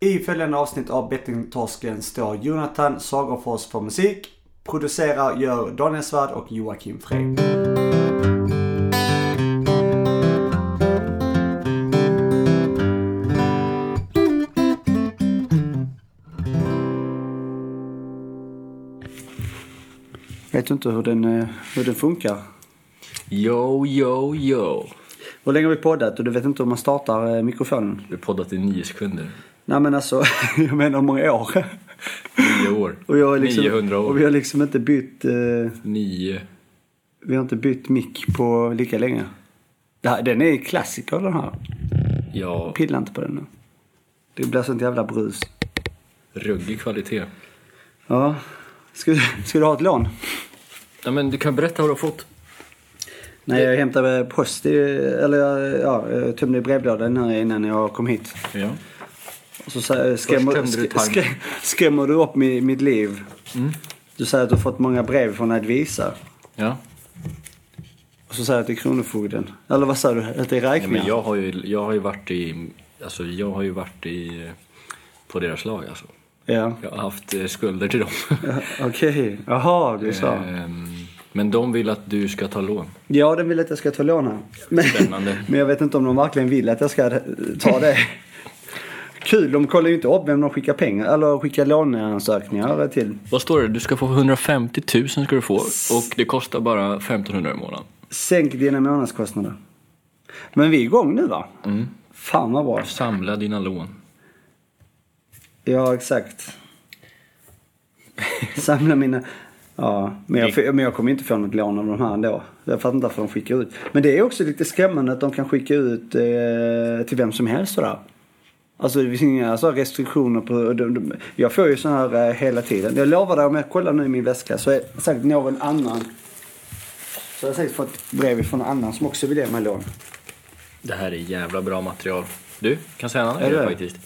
I följande avsnitt av Bettingtorsken står Jonathan Sagerfors för musik. Producerar gör Daniel Svärd och Joakim Frey. Vet du inte hur den, eh, hur den funkar? Yo, yo, yo. Hur länge har vi poddat och du vet inte hur man startar eh, mikrofonen? Vi har poddat i nio sekunder. Nej men alltså, jag menar hur många år? Nio år. Och, jag liksom, 900 år. och vi har liksom inte bytt, eh, Nio. vi har inte bytt mick på lika länge. Här, den är klassiker den här. Ja, Pilla inte på den nu. Det blir sånt jävla brus. ruggig kvalitet. Ja. Ska, ska du ha ett lån? Ja, men du kan berätta vad du har fått. Nej, jag hämtade post i, eller ja, jag tömde brevlådan här innan jag kom hit. Ja. Och så skrämmer, skrämmer du upp mi, mitt liv. Mm. Du säger att du har fått många brev från Advisa. Ja. Och så säger jag är Kronofogden. Eller vad sa du? Att det är räkningar? men jag har, ju, jag har ju varit i, alltså jag har ju varit i, eh, på deras lag alltså. Ja. Jag har haft eh, skulder till dem. Ja, Okej. Jaha, du sa. Ehm, Men de vill att du ska ta lån. Ja, de vill att jag ska ta lån här. Men, Spännande. men jag vet inte om de verkligen vill att jag ska ta det. Kul, de kollar ju inte upp vem de skickar pengar eller skickar låneansökningar till. Vad står det? Du ska få 150 000 ska du få och det kostar bara 1500 i månaden. Sänk dina månadskostnader. Men vi är igång nu va? Mm. Fan vad bra. Samla dina lån. Ja, exakt. Samla mina... Ja, men jag, men jag kommer inte få något lån av de här ändå. Jag fattar inte varför de skickar ut. Men det är också lite skrämmande att de kan skicka ut eh, till vem som helst sådär. Alltså det finns inga så här restriktioner på... De, de, jag får ju sådana här eh, hela tiden. Jag lovar dig om jag kollar nu i min väska så är säkert någon annan. Så jag har säkert fått brev från någon annan som också vill ge mig lån. Det här är jävla bra material. Du, kan säga en annan grej det? faktiskt.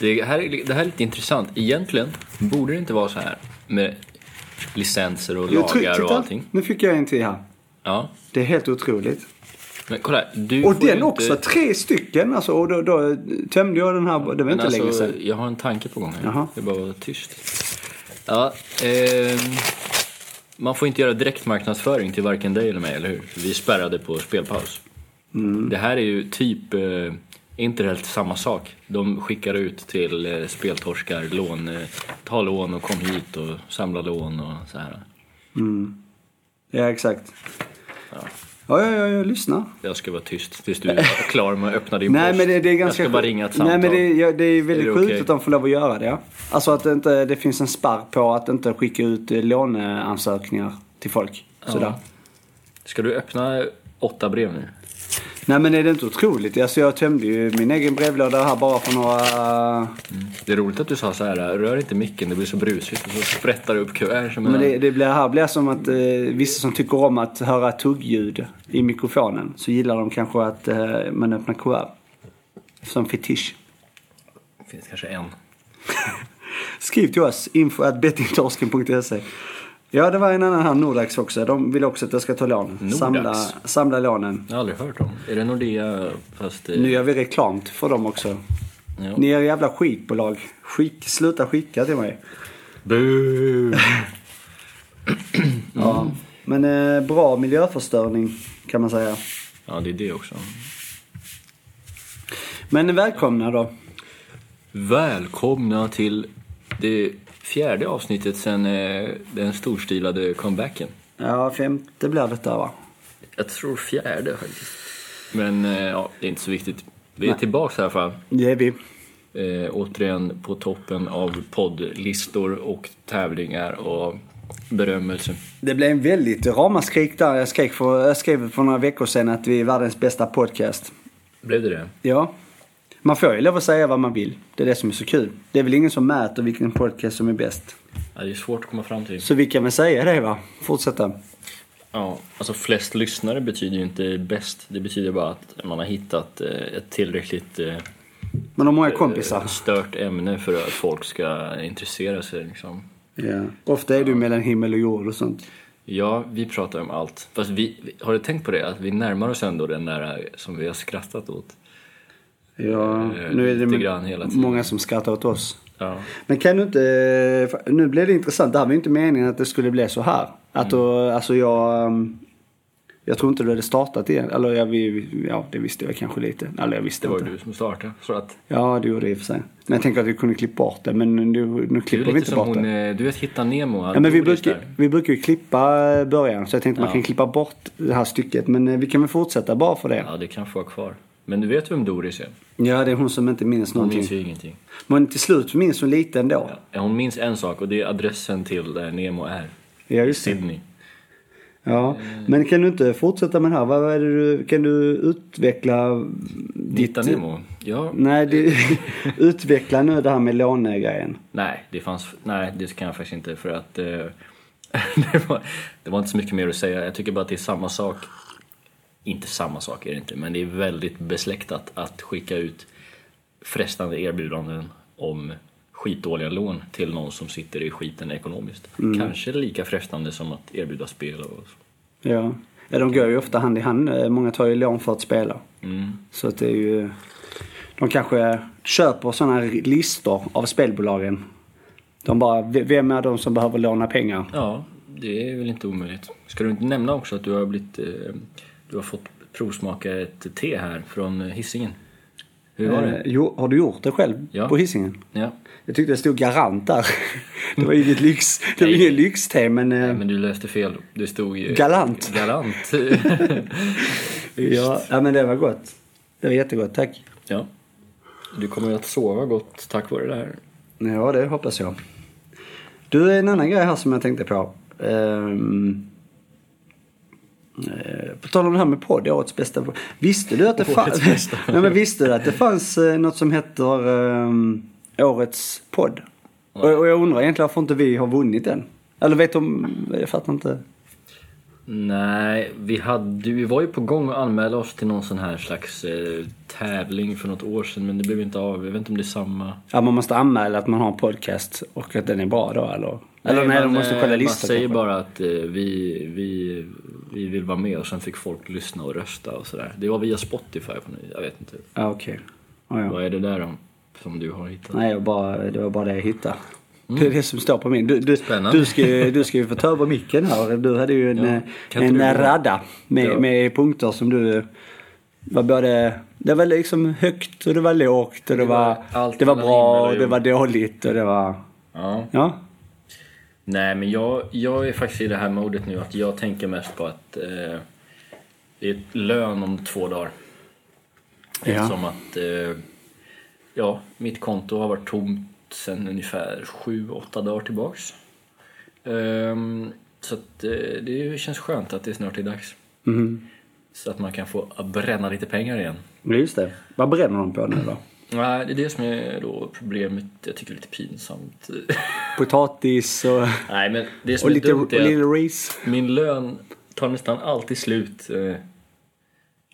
Det här, är, det här är lite intressant. Egentligen borde det inte vara så här med licenser och lagar och allting. Nu fick jag en till här. Ja, Det är helt otroligt. Men kolla du Och den också, inte, tre stycken alltså. Och då, då tömde jag den här, det var men inte alltså, länge sedan. Jag har en tanke på gång här. Jaha. Det är bara vara tyst. Ja, ehm, man får inte göra direktmarknadsföring till varken dig eller mig, eller hur? Vi spärrade på spelpaus. Mm. Det här är ju typ eh, inte helt samma sak. De skickar ut till eh, speltorskar lån, eh, ta lån och kom hit och samla lån och så här. Ja, exakt. Ja. Ja, ja, ja, jag lyssnar. Jag ska vara tyst tills du är klar med att öppna din Nej, post. men det, det är ganska Jag ska bara ringa ett samtal. Nej, men det, ja, det är väldigt Är det sjukt okej? att de får lov att göra det. Alltså att det, inte, det finns en spärr på att inte skicka ut eh, låneansökningar till folk. Sådär. Ja. Ska du öppna åtta brev nu? Nej, men är det inte otroligt? Alltså, jag tömde ju min egen brevlåda här bara för några... Det är roligt att du sa så här, rör inte micken, det blir så brusigt. Och så sprättar du upp kuvert som en... Men det, det blir, här blir som att eh, vissa som tycker om att höra tuggljud i mikrofonen så gillar de kanske att eh, man öppnar kuvert. Som fetisch. Det finns kanske en. Skriv till oss, info at bettingtorsken.se. Ja, det var en annan här, Nordax också. De vill också att jag ska ta lån. Nordax? Samla, samla lånen. Jag har aldrig hört om. Är det Nordea fast... eh, Nu gör vi reklam för dem också. Ja. Ni är jävla skitbolag. Skick, sluta skicka till mig. Bu! Ja. Men eh, bra miljöförstöring kan man säga. Ja, det är det också. Men välkomna då. Välkomna till det fjärde avsnittet sen eh, den storstilade comebacken. Ja, femte blir det där va? Jag tror fjärde faktiskt. Men eh, ja, det är inte så viktigt. Vi är Nej. tillbaka i alla fall. Det är vi. Eh, återigen på toppen av poddlistor och tävlingar och berömmelse. Det blev en väldigt ramaskrik där. Jag skrev, för, jag skrev för några veckor sedan att vi är världens bästa podcast. Blev det det? Ja. Man får ju lov att säga vad man vill. Det är det som är så kul. Det är väl ingen som mäter vilken podcast som är bäst. Ja, det är svårt att komma fram till. Så vi kan väl säga det va? Fortsätta. Ja, alltså flest lyssnare betyder ju inte bäst. Det betyder bara att man har hittat eh, ett tillräckligt eh, Man har många kompisar. stört ämne för att folk ska intressera sig. Liksom. Ja. Ofta är ju mellan himmel och jord och sånt. Ja, vi pratar om allt. Fast vi, har du tänkt på det? Att vi närmar oss ändå den där som vi har skrattat åt. Ja, Eh, nu är det många som skrattar åt oss. Ja. Men kan du inte, nu blev det intressant. Det här var ju inte meningen att det skulle bli så här. Att Mm. då, alltså jag, um, jag tror inte du hade startat igen. Eller jag, ja, det visste jag kanske lite. Eller jag visste Det var ju inte. du som startade. Så att, Ja, det gjorde det i och för sig. Men jag tänker att vi kunde klippa bort det. Men nu, nu klipper vi inte bort hon, det. eh, du vet Hitta Nemo. Ja, men vi, brukar, där. vi brukar ju klippa eh, början. Så jag tänkte man Ja. kan klippa bort det här stycket. Men eh, vi kan väl fortsätta bara för det. Ja, det kan få vara kvar. Men du vet vem Doris är? Ja, det är hon som inte minns Hon någonting. minns ju ingenting. Men till slut minns hon lite ändå. Ja, Hon minns en sak och det är adressen till där Nemo är. Ja, just det. Sydney. Ja, men kan du inte fortsätta med det här? Vad är det du, kan du utveckla ditt... Hitta Nemo? Ja. Nej, du, utveckla nu det här med lånegrejen. Nej, det fanns... Nej, det kan jag faktiskt inte för att... Eh, det, var, det var inte så mycket mer att säga. Jag tycker bara att det är samma sak. Inte samma sak är det inte, men det är väldigt besläktat att skicka ut frestande erbjudanden om skitdåliga lån till någon som sitter i skiten ekonomiskt. Kanske lika frestande som att erbjuda spel och så. Ja. de går ju ofta hand i hand. Många tar ju lån för att spela. Mm. Så att det är ju... De kanske köper sådana listor av spelbolagen. De bara, vem är de som behöver låna pengar? Ja, det är väl inte omöjligt. Ska du inte nämna också att du har blivit... Eh, du har fått provsmaka ett te här från Hisingen. Hur var det? Eh, jo, har du gjort det själv Ja. på Hisingen? Ja. Jag tyckte det stod garant där. Det var inget lyx, det var ingen lyxte men... eh, Nej, men du läste fel. Det stod ju... Galant. Galant. Ja, ja, men det var gott. Det var jättegott, tack. ja. Du kommer att sova gott tack vare det här. Ja, det hoppas jag. Du, en annan grej här som jag tänkte på. Eh, på tal om det här med podd, årets bästa podd. Visste du att det fanns... Nej, men visste du att det fanns eh, något som heter ehm, årets podd? Och, och jag undrar egentligen varför inte vi har vunnit den. Eller vet du om... Jag fattar inte. Nej, vi, hade, vi var ju på gång att anmäla oss till någon sån här slags eh, tävling för något år sedan men det blev inte av. Jag vet inte om det är samma. Ja, man måste anmäla att man har en podcast och att den är bra då eller? Eller nej, de man, måste eh, kolla Man säger kanske. bara att eh, vi, vi, vi vill vara med och sen fick folk lyssna och rösta och sådär. Det var via Spotify, på nu, jag vet inte. Ja, okej. Ja, ja. Vad är det där om, som du har hittat? Nej, bara, det var bara det jag hittade. Det är det som står på min. Du, du, Spännande. du, ska, du ska ju få ta över micken här. Du hade ju en, Ja. eh, en radda med, Ja. med punkter som du var både... Det var liksom högt och det var lågt och det, Det var var, det var bra och det var dåligt och det var... Ja. Ja. Nej, men jag, jag är faktiskt i det här modet nu att jag tänker mest på att eh, det är lön om två dagar. Ja. Eftersom att eh, ja, mitt konto har varit tomt sedan ungefär sju, åtta dagar tillbaks. Ehm, så att, eh, det känns skönt att det snart är dags. Mhm. Så att man kan få bränna lite pengar igen. Just det. Vad bränner de på nu då? Nej, det är det som är då problemet. Jag tycker det är lite pinsamt. Potatis och, Nej, men det som och är lite dumt är att Little Reese. min lön tar nästan alltid slut. Eh,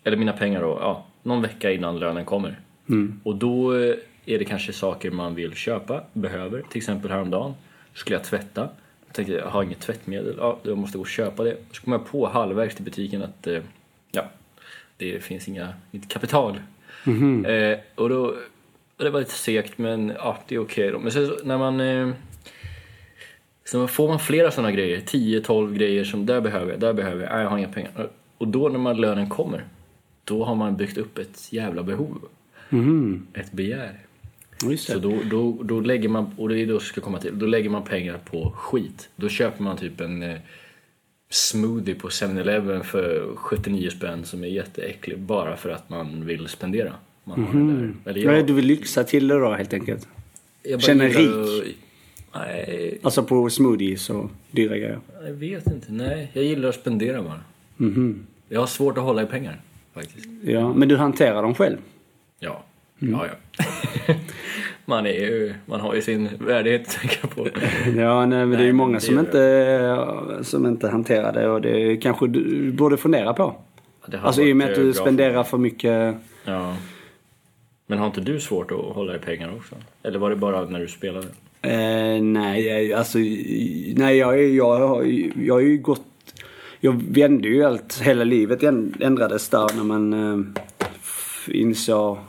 eller mina pengar då, ja, någon vecka innan lönen kommer. Mm. Och då eh, är det kanske saker man vill köpa, behöver. Till exempel häromdagen skulle jag tvätta. Jag tänkte jag har inget tvättmedel, ja, jag måste gå och köpa det. Så kom jag på halvvägs till butiken att eh, ja, det finns inga, inget kapital. Mhm. Eh, och då, det var lite segt men ja, det är okej då. Men sen så, när man eh, så får man flera sådana grejer, 10-12 grejer som där behöver jag, där behöver jag, nej jag har inga pengar. Och då när man lönen kommer, då har man byggt upp ett jävla behov. Mhm. Ett begär. Så då, då, då lägger man, och det är då ska komma till, då lägger man pengar på skit. Då köper man typ en eh, smoothie på 7-Eleven för 79 spänn som är jätteäcklig bara för att man vill spendera. Man där. Eller Ja, jag, du vill lyxa till det då helt enkelt? jag känner att- Nej, Alltså på smoothies och dyra grejer? jag vet inte. Nej, jag gillar att spendera bara. Mhm. Jag har svårt att hålla i pengar faktiskt. Ja, men du hanterar dem själv? Ja, Mm. ja, ja. man, är ju, man har ju sin värdighet att tänka på. Ja, nej, men det är Nej, ju många som, är- inte, som inte hanterar det och det kanske du borde fundera på. Alltså i och med att eh, du bra spenderar för mycket. Ja. Men har inte du svårt att hålla i pengar också? Eller var det bara när du spelade? Eh, nej, jag- alltså nej, jag, jag, har ju- jag har ju gått. Jag vände ju allt, hela livet änd- ändrades där när man eh, insåg eh,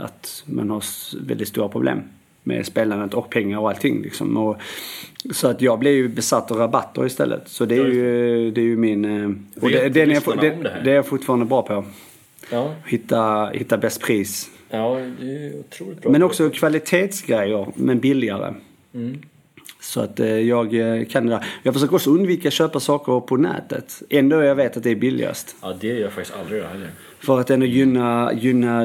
att man har väldigt stora problem med spelandet och pengar och allting. Liksom. Och, så att jag blev ju besatt av rabatter istället. Så det är ju, det är ju min... eh, Och det, den är, jag- det, det det är jag fortfarande bra på. Ja, Hitta, hitta bäst pris. ja det är otroligt bra. Men också kvalitetsgrejer, men billigare. Mm. Så att eh, jag eh, kan det där. Jag försöker också undvika att köpa saker på nätet. Ändå jag vet att det är billigast. Ja, det gör jag faktiskt aldrig heller. För att ändå gynna, gynna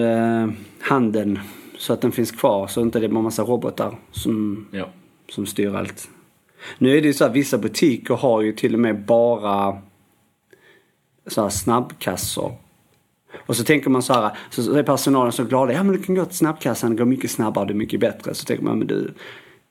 handeln. Så att den finns kvar. Så inte det är bara massa robotar som, Ja. som styr allt. Nu är det ju så att vissa butiker har ju till och med bara så här snabbkassor. Och så tänker man så här, så så är personalen så glada. Ja men du kan gå till snabbkassan, det går mycket snabbare, det är mycket bättre. Så tänker man, men du,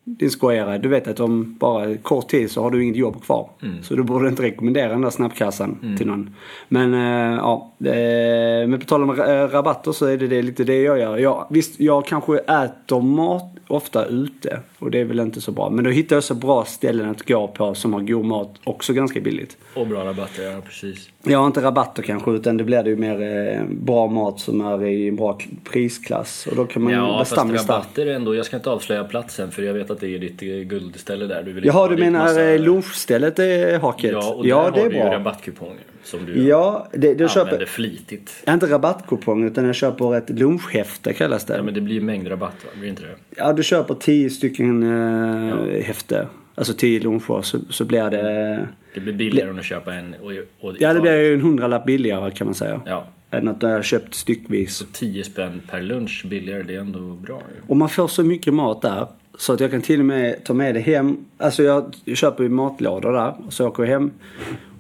din skojare, du vet att om bara kort tid så har du inget jobb kvar. Så du borde inte rekommendera den där snabbkassan till någon. Men äh, ja, det, men på tal om äh, rabatter så är det, det lite det jag gör. Jag, visst, jag kanske äter mat ofta ute och det är väl inte så bra. Men då hittar jag så bra ställen att gå på som har god mat också ganska billigt. Och bra rabatter, ja precis. Har inte rabatter kanske utan det blir det ju mer eh, bra mat som är i en bra prisklass. Och då kan man Ja, vara fast där. rabatter är ändå, jag ska inte avslöja platsen för jag vet att det är ditt eh, guldställe där. Du vill Jaha, ha du menar massa- massa... lunchstället är haket? Ja, och ja där det har är du ju bra. rabattkuponger som du Ja, det, du använder köper... flitigt. Har inte rabattkupong utan jag köper ett lunchhäfte kallas det. Ja, Ja, men det blir mängdrabatt va? Blir inte det? du köper tio stycken eh, häfte. Alltså tio luncher så, så blir det... Det blir billigare än att köpa en och, och Ja, det blir ju en hundralapp billigare kan man säga. Ja, Än att jag har köpt styckvis. 10 spänn per lunch billigare, det är ändå bra ju. Och man får så mycket mat där. Så att jag kan till och med ta med det hem. Alltså jag köper ju matlådor där. Och så åker jag hem.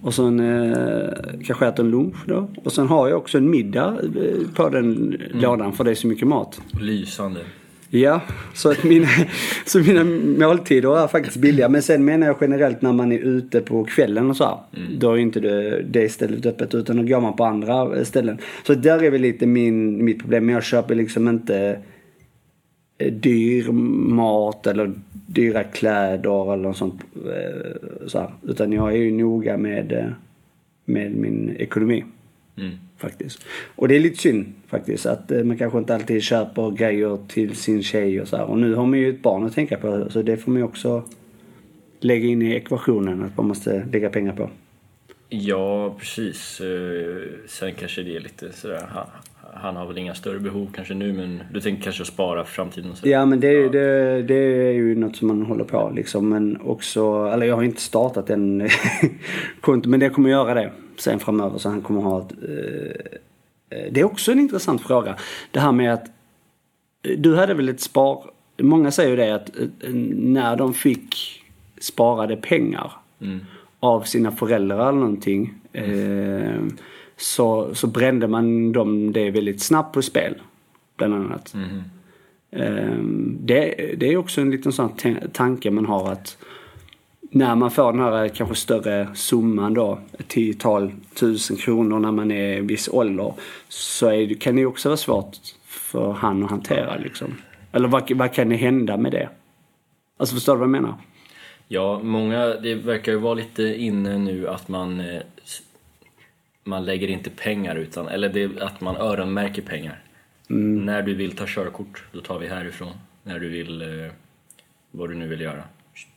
Och sen eh, kanske äter en lunch då. Och sen har jag också en middag eh, på den lådan för det är så mycket mat. Lysande. Ja, så att mina, så mina måltider är faktiskt billiga. Men sen menar jag generellt när man är ute på kvällen och så här. Då är inte det, det stället öppet utan då går man på andra eh, ställen. Så där är väl lite min, mitt problem. Men jag köper liksom inte eh, dyr mat eller dyra kläder eller något sånt. eh, Så här. Utan jag är ju noga med, med min ekonomi Mm. faktiskt. Och det är lite synd faktiskt att eh, man kanske inte alltid köper grejer till sin tjej och så här. Och nu har man ju ett barn att tänka på så det får man ju också lägga in i ekvationen att man måste lägga pengar på. Ja, precis. Eh, Sen kanske det är lite sådär, han, har väl inga större behov kanske nu men du tänker kanske spara för framtiden sådär. Ja men det, det, det är ju något som man håller på liksom. Men också, eller jag har inte startat en konto men jag kommer göra det sen framöver så han kommer ha ett eh, Det är också en intressant fråga. Det här med att eh, du hade väl ett spar... Många säger ju det att eh, när de fick sparade pengar Mm. av sina föräldrar eller någonting eh, så, så brände man dem det väldigt snabbt på spel. Bland annat. Mhm. Ehm, Det, det är också en liten sån ta- tanke man har att när man får den här kanske större summan då, ett tiotal tusen kronor när man är i viss ålder, så är kan det ju också vara svårt för han att hantera liksom. Eller vad, vad kan det hända med det? Alltså förstår du vad jag menar? Ja, många, det verkar ju vara lite inne nu att man, eh, man lägger inte pengar utan, eller det, att man öronmärker pengar. När du vill ta körkort, då tar vi härifrån. När du vill, eh, vad du nu vill göra.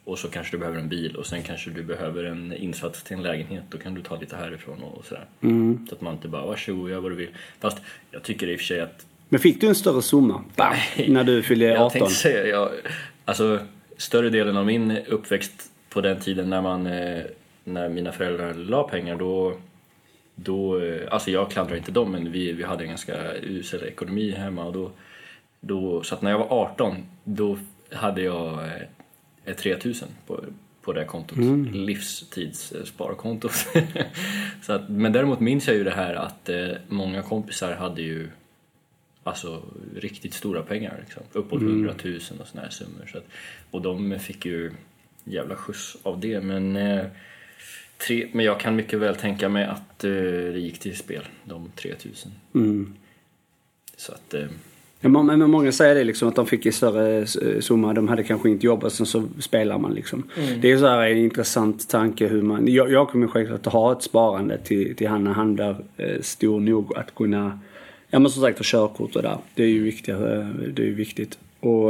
Och så kanske du behöver en bil och sen kanske du behöver en insats till en lägenhet. Då kan du ta lite härifrån och sådär. Så att man inte bara, varsågod, gör vad du vill. Fast jag tycker i och för sig att Men fick du en större summa? Bam, när du fyllde jag 18? tänkte säga, jag, alltså större delen av min uppväxt på den tiden när man, eh, när mina föräldrar la pengar då, då, eh, alltså jag klandrar inte dem men vi, vi hade en ganska usel ekonomi hemma och då, då, så att när jag var 18 då hade jag eh, ett 3000 på, på det kontot, livstidssparkontot. så att, men däremot minns jag ju det här att eh, många kompisar hade ju alltså riktigt stora pengar. Liksom. Uppåt 100 000 och såna här summor. Så att, och de fick ju jävla skjuts av det. Men, eh, tre, men jag kan mycket väl tänka mig att eh, det gick till spel, de 3 000. Mm. Så att, eh, Men många säger det liksom att de fick en större summa. De hade kanske inte jobbat sen så spelar man liksom. Det är så här en intressant tanke hur man... Jag, jag kommer självklart att ha ett sparande till, till han när han blir eh, stor nog att kunna Ja men som sagt för körkort och där. Det är ju viktigt. Det är ju viktigt. Och,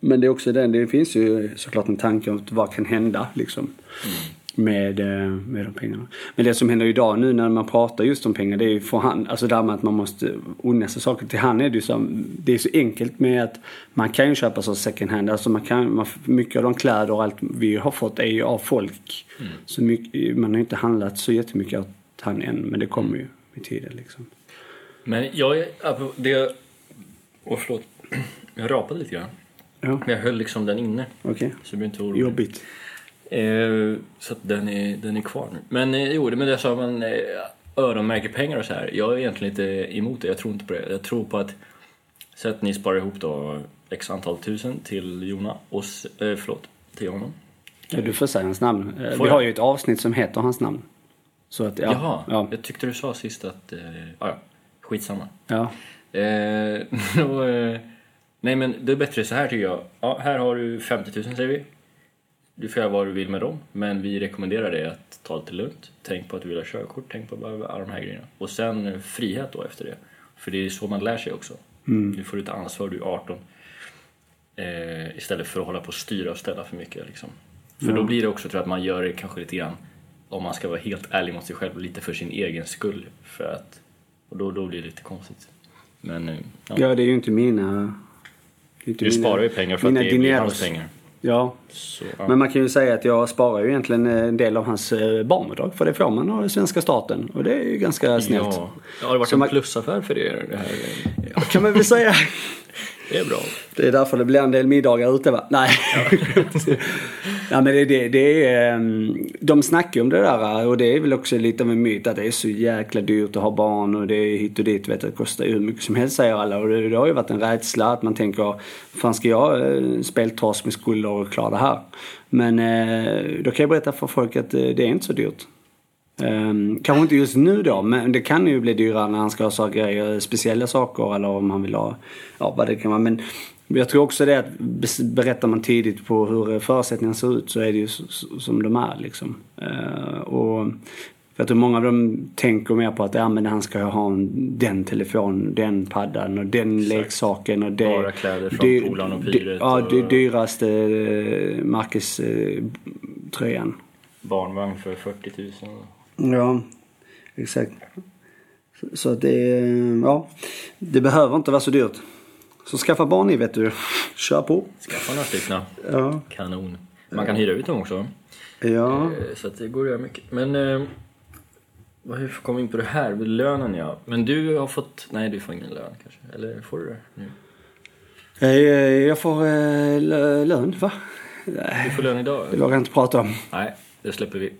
men det är också den, det finns ju såklart en tanke om vad kan hända liksom. Med, eh, med de pengarna. Men det som händer idag nu när man pratar just om pengar det är ju för han, alltså det här med att man måste unna sig saker. Till han är det ju så, det är så enkelt med att man kan ju köpa så second hand. Alltså man kan, man, mycket av de kläder och allt vi har fått är ju av folk. Så mycket, man har ju inte handlat så jättemycket åt han än men det kommer ju med tiden liksom. Men jag är, det, åh förlåt, jag rapade lite grann. Ja, Men jag höll liksom den inne. okej. Så blir inte orolig. Jobbigt. Eh, så att den är, den är kvar nu. Men eh, jo, det med det sa man eh, öronmärker pengar och så här. Jag är egentligen inte emot det. Jag tror inte på det. Jag tror på att så att ni sparar ihop då x antal tusen till Jona och eh, förlåt, till honom. Ja, du får säga hans namn. Eh, Får Vi har ju ett avsnitt som heter hans namn. Så att, ja. Jaha, Ja. jag tyckte du sa sist att, eh, ah, ja, skitsamma. ja. Eh, och, eh, nej men det är bättre så här tycker jag. Ja, här har du 50 000 säger vi. Du får göra vad du vill med dem. Men vi rekommenderar dig att ta det lite lugnt. Tänk på att du vill ha körkort, tänk på alla de här grejerna. Och sen eh, frihet då efter det. För det är så man lär sig också. Du får ett ansvar, du är 18. Eh, istället för att hålla på och styra och ställa för mycket. Liksom. För då blir det också tror jag, att man gör det kanske lite grann, om man ska vara helt ärlig mot sig själv, lite för sin egen skull. För att, och då, då blir det lite konstigt. Men eh, ja. ja, det är ju inte mina... är inte Du mina- sparar ju pengar för att det dineros. hans pengar. Ja, Så, ja. men man kan ju säga att jag sparar ju egentligen en del av hans eh, barnbidrag. För det får man av svenska staten. Och det är ju ganska snällt. ja. ja, det har varit Så en man- plusaffär för er det här. Ja, kan man väl säga. Det är bra. Det är därför det blir en del middagar ute va? Nej. ja men det, det, det är, ehm, de snackar ju om det där och det är väl också lite av en myt att det är så jäkla dyrt att ha barn och det är hit och dit. Vet det kostar ju hur mycket som helst säger alla och det, det har ju varit en rädsla att man tänker, fan ska jag eh, speltras med skulder och klara det här? Men eh, då kan jag berätta för folk att eh, det är inte så dyrt. Um, kanske inte just nu då, men det kan ju bli dyrare när han ska ha grejer, speciella saker eller om han vill ha, ja vad det kan vara. Men jag tror också det att berättar man tidigt på hur förutsättningarna ser ut så är det ju som de är liksom. Uh, och jag tror många av dem tänker mer på att ja, men han ska ha en, den telefonen, den paddan och den Exakt. leksaken och det. Bara kläder från dy- Polarn och Pyret Ja, och- det dyraste eh, märkeströjan. Barnvagn för 40 000. Ja, exakt. Så- att det, ja, det behöver inte vara så dyrt. Så skaffa barn ni vet du. Kör på. Skaffa några stycken. Ja. Kanon. Man kan hyra ut dem också. Ja. Eh, Så att det går att göra mycket. Men eh, hur kom vi in på det här? Lönen ja. Men du har fått, nej du får ingen lön kanske? Eller får du det nu? Eh, Jag får lö- lön va? Du får lön idag? det vågar jag inte prata om. Nej, det släpper vi.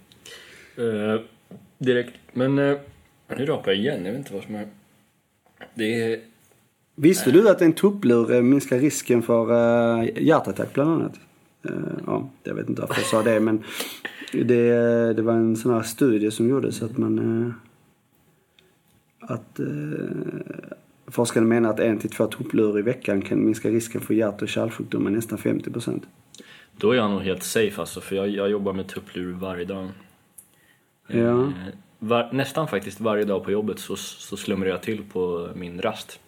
Eh, direkt. Men uh, nu rapar jag igen, jag vet inte vad som är... Det är... Visste du att en tupplur eh, minskar risken för uh, hjärtattack bland annat? Eh, ja, jag vet inte varför jag sa det men det, det var en sån här studie som gjordes att man... eh, att forskarna menar att en till två tupplur i veckan kan minska risken för hjärt och kärlsjukdomar nästan 50 procent. Då är jag nog helt safe alltså, för jag, jag jobbar med tupplur varje dag. Ja. Eh, var, nästan faktiskt varje dag på jobbet så, så slumrar jag till på min rast.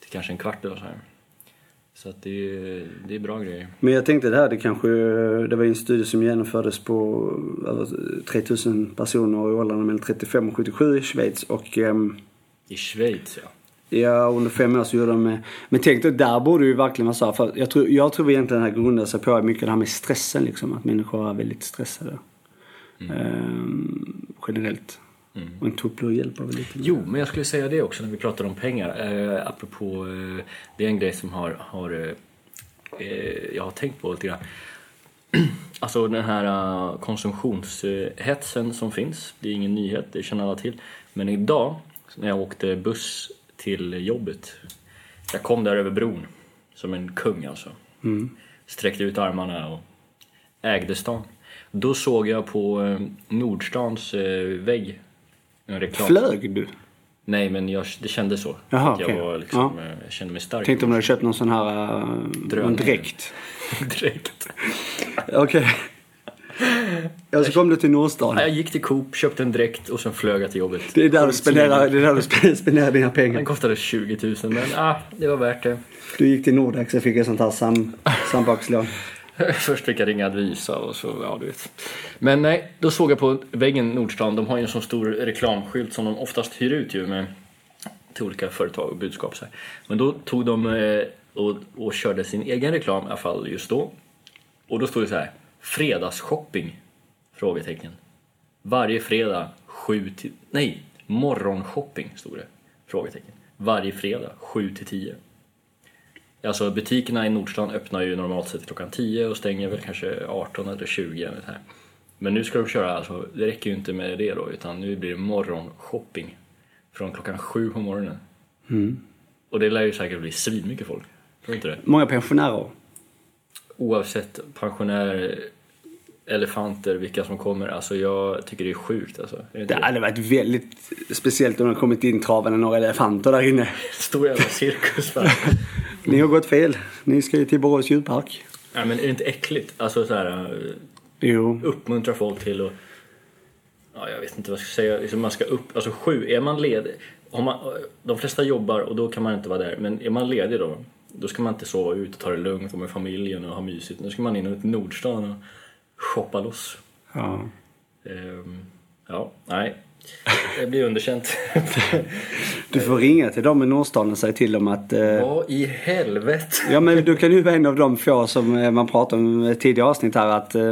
Till kanske en kvart eller så här. Så att det, är- det är bra grejer. Men jag tänkte det här, det kanske, det var en studie som genomfördes på över 3000 personer i åldrarna mellan 35 och 77 i Schweiz och ehm, I Schweiz ja. Ja, under fem år så gjorde de... Men tänk dig, där borde ju verkligen vara så här, för jag tror, jag tror egentligen det här grundar sig på mycket det här med stressen liksom. Att människor är väldigt stressade. Ehm, generellt. Och en tupplur hjälper väl lite. med Jo, men jag skulle säga det också när vi pratar om pengar. Eh, apropå, eh, det är en grej som har, har eh, eh, jag har tänkt på lite grann. Alltså den här uh, konsumtionshetsen som finns, det är ingen nyhet, det känner alla till. Men idag, när jag åkte buss till jobbet, jag kom där över bron som en kung alltså. Sträckte ut armarna och ägde stan. Då såg jag på eh, Nordstans eh, vägg en reklam. Flög du? Nej, men jag, det kändes så. Jaha, jag, var liksom, Ja. eh, jag kände mig stark. Tänkte om du hade köpt någon sån här Drönare. en dräkt. Direkt. Okej. Och så kom du till Nordstan. Jag gick till Coop, köpte en dräkt och sen flög jag till jobbet. Det är där du spenderar, det är där du spenderar- spenderar dina pengar. Den kostade 20 000 men ah, det var värt det. Du gick till Nordax och fick ett sånt här sam, sambakslån. Först fick jag ringa Advisa och så, ja du vet. Men nej, då såg jag på väggen Nordstan, de har ju en sån stor reklamskylt som de oftast hyr ut ju med till olika företag och budskap så här. Men då tog de eh, och, och körde sin egen reklam i alla fall just då. Och då stod det så här, fredagsshopping? Frågetecken. Varje fredag 7 till, nej, morgonshopping stod det. Frågetecken. Varje fredag 7 till 10. Alltså butikerna i Nordstan öppnar ju normalt sett klockan 10 och stänger väl kanske 18 eller 20 eller här. Men nu ska de köra, alltså, det räcker ju inte med det då utan nu blir det morgonshopping. Från klockan 7 på morgonen. Och det lär ju säkert bli svinmycket folk. Tror inte det? Många pensionärer. Oavsett pensionärer, elefanter, vilka som kommer. Alltså jag tycker det är sjukt alltså. Är det det? hade varit väldigt speciellt om det kommit in travande några elefanter där inne. Stor jävla cirkus bara. Ni har gått fel. Ni ska ju till Borås djurpark. Nej men är det inte äckligt? Alltså så här, eh, Jo. uppmuntra folk till att Ja, jag vet inte vad jag ska säga. Liksom man ska upp, alltså sju, är man ledig, har man, de flesta jobbar och då kan man inte vara där. Men är man ledig då, då ska man inte sova ut och ta det lugnt och med familjen och ha mysigt. Nu ska man in till Nordstan och shoppa loss. Ja. Ehm, ja, nej. Det blir underkänt. Du får ringa till dem i Nordstan och säga till dem att... Eh, Vad i helvete? ja men du kan ju vara en av de få som eh, man pratade om i ett tidigare avsnitt här att eh,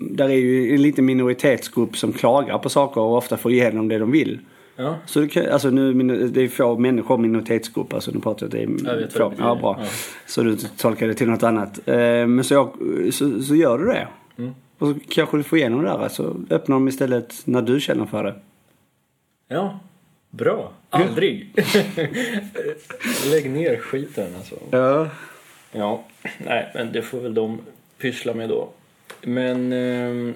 där är ju en liten minoritetsgrupp som klagar på saker och ofta får igenom det de vill. Ja, Så det, kan, alltså nu, det är få människor minoritetsgrupp, alltså nu pratar jag det är Jag vet få. Ja, bra. Ja. Så du tolkar det till något annat. Eh, men så, jag, så, så gör du det. Mm. Och så kanske du får igenom det där. Så öppnar de istället när du känner för det. ja. Bra. Aldrig. Lägg ner skiten alltså. Ja. Ja, nej, men det får väl de pyssla med då. Men... ehm,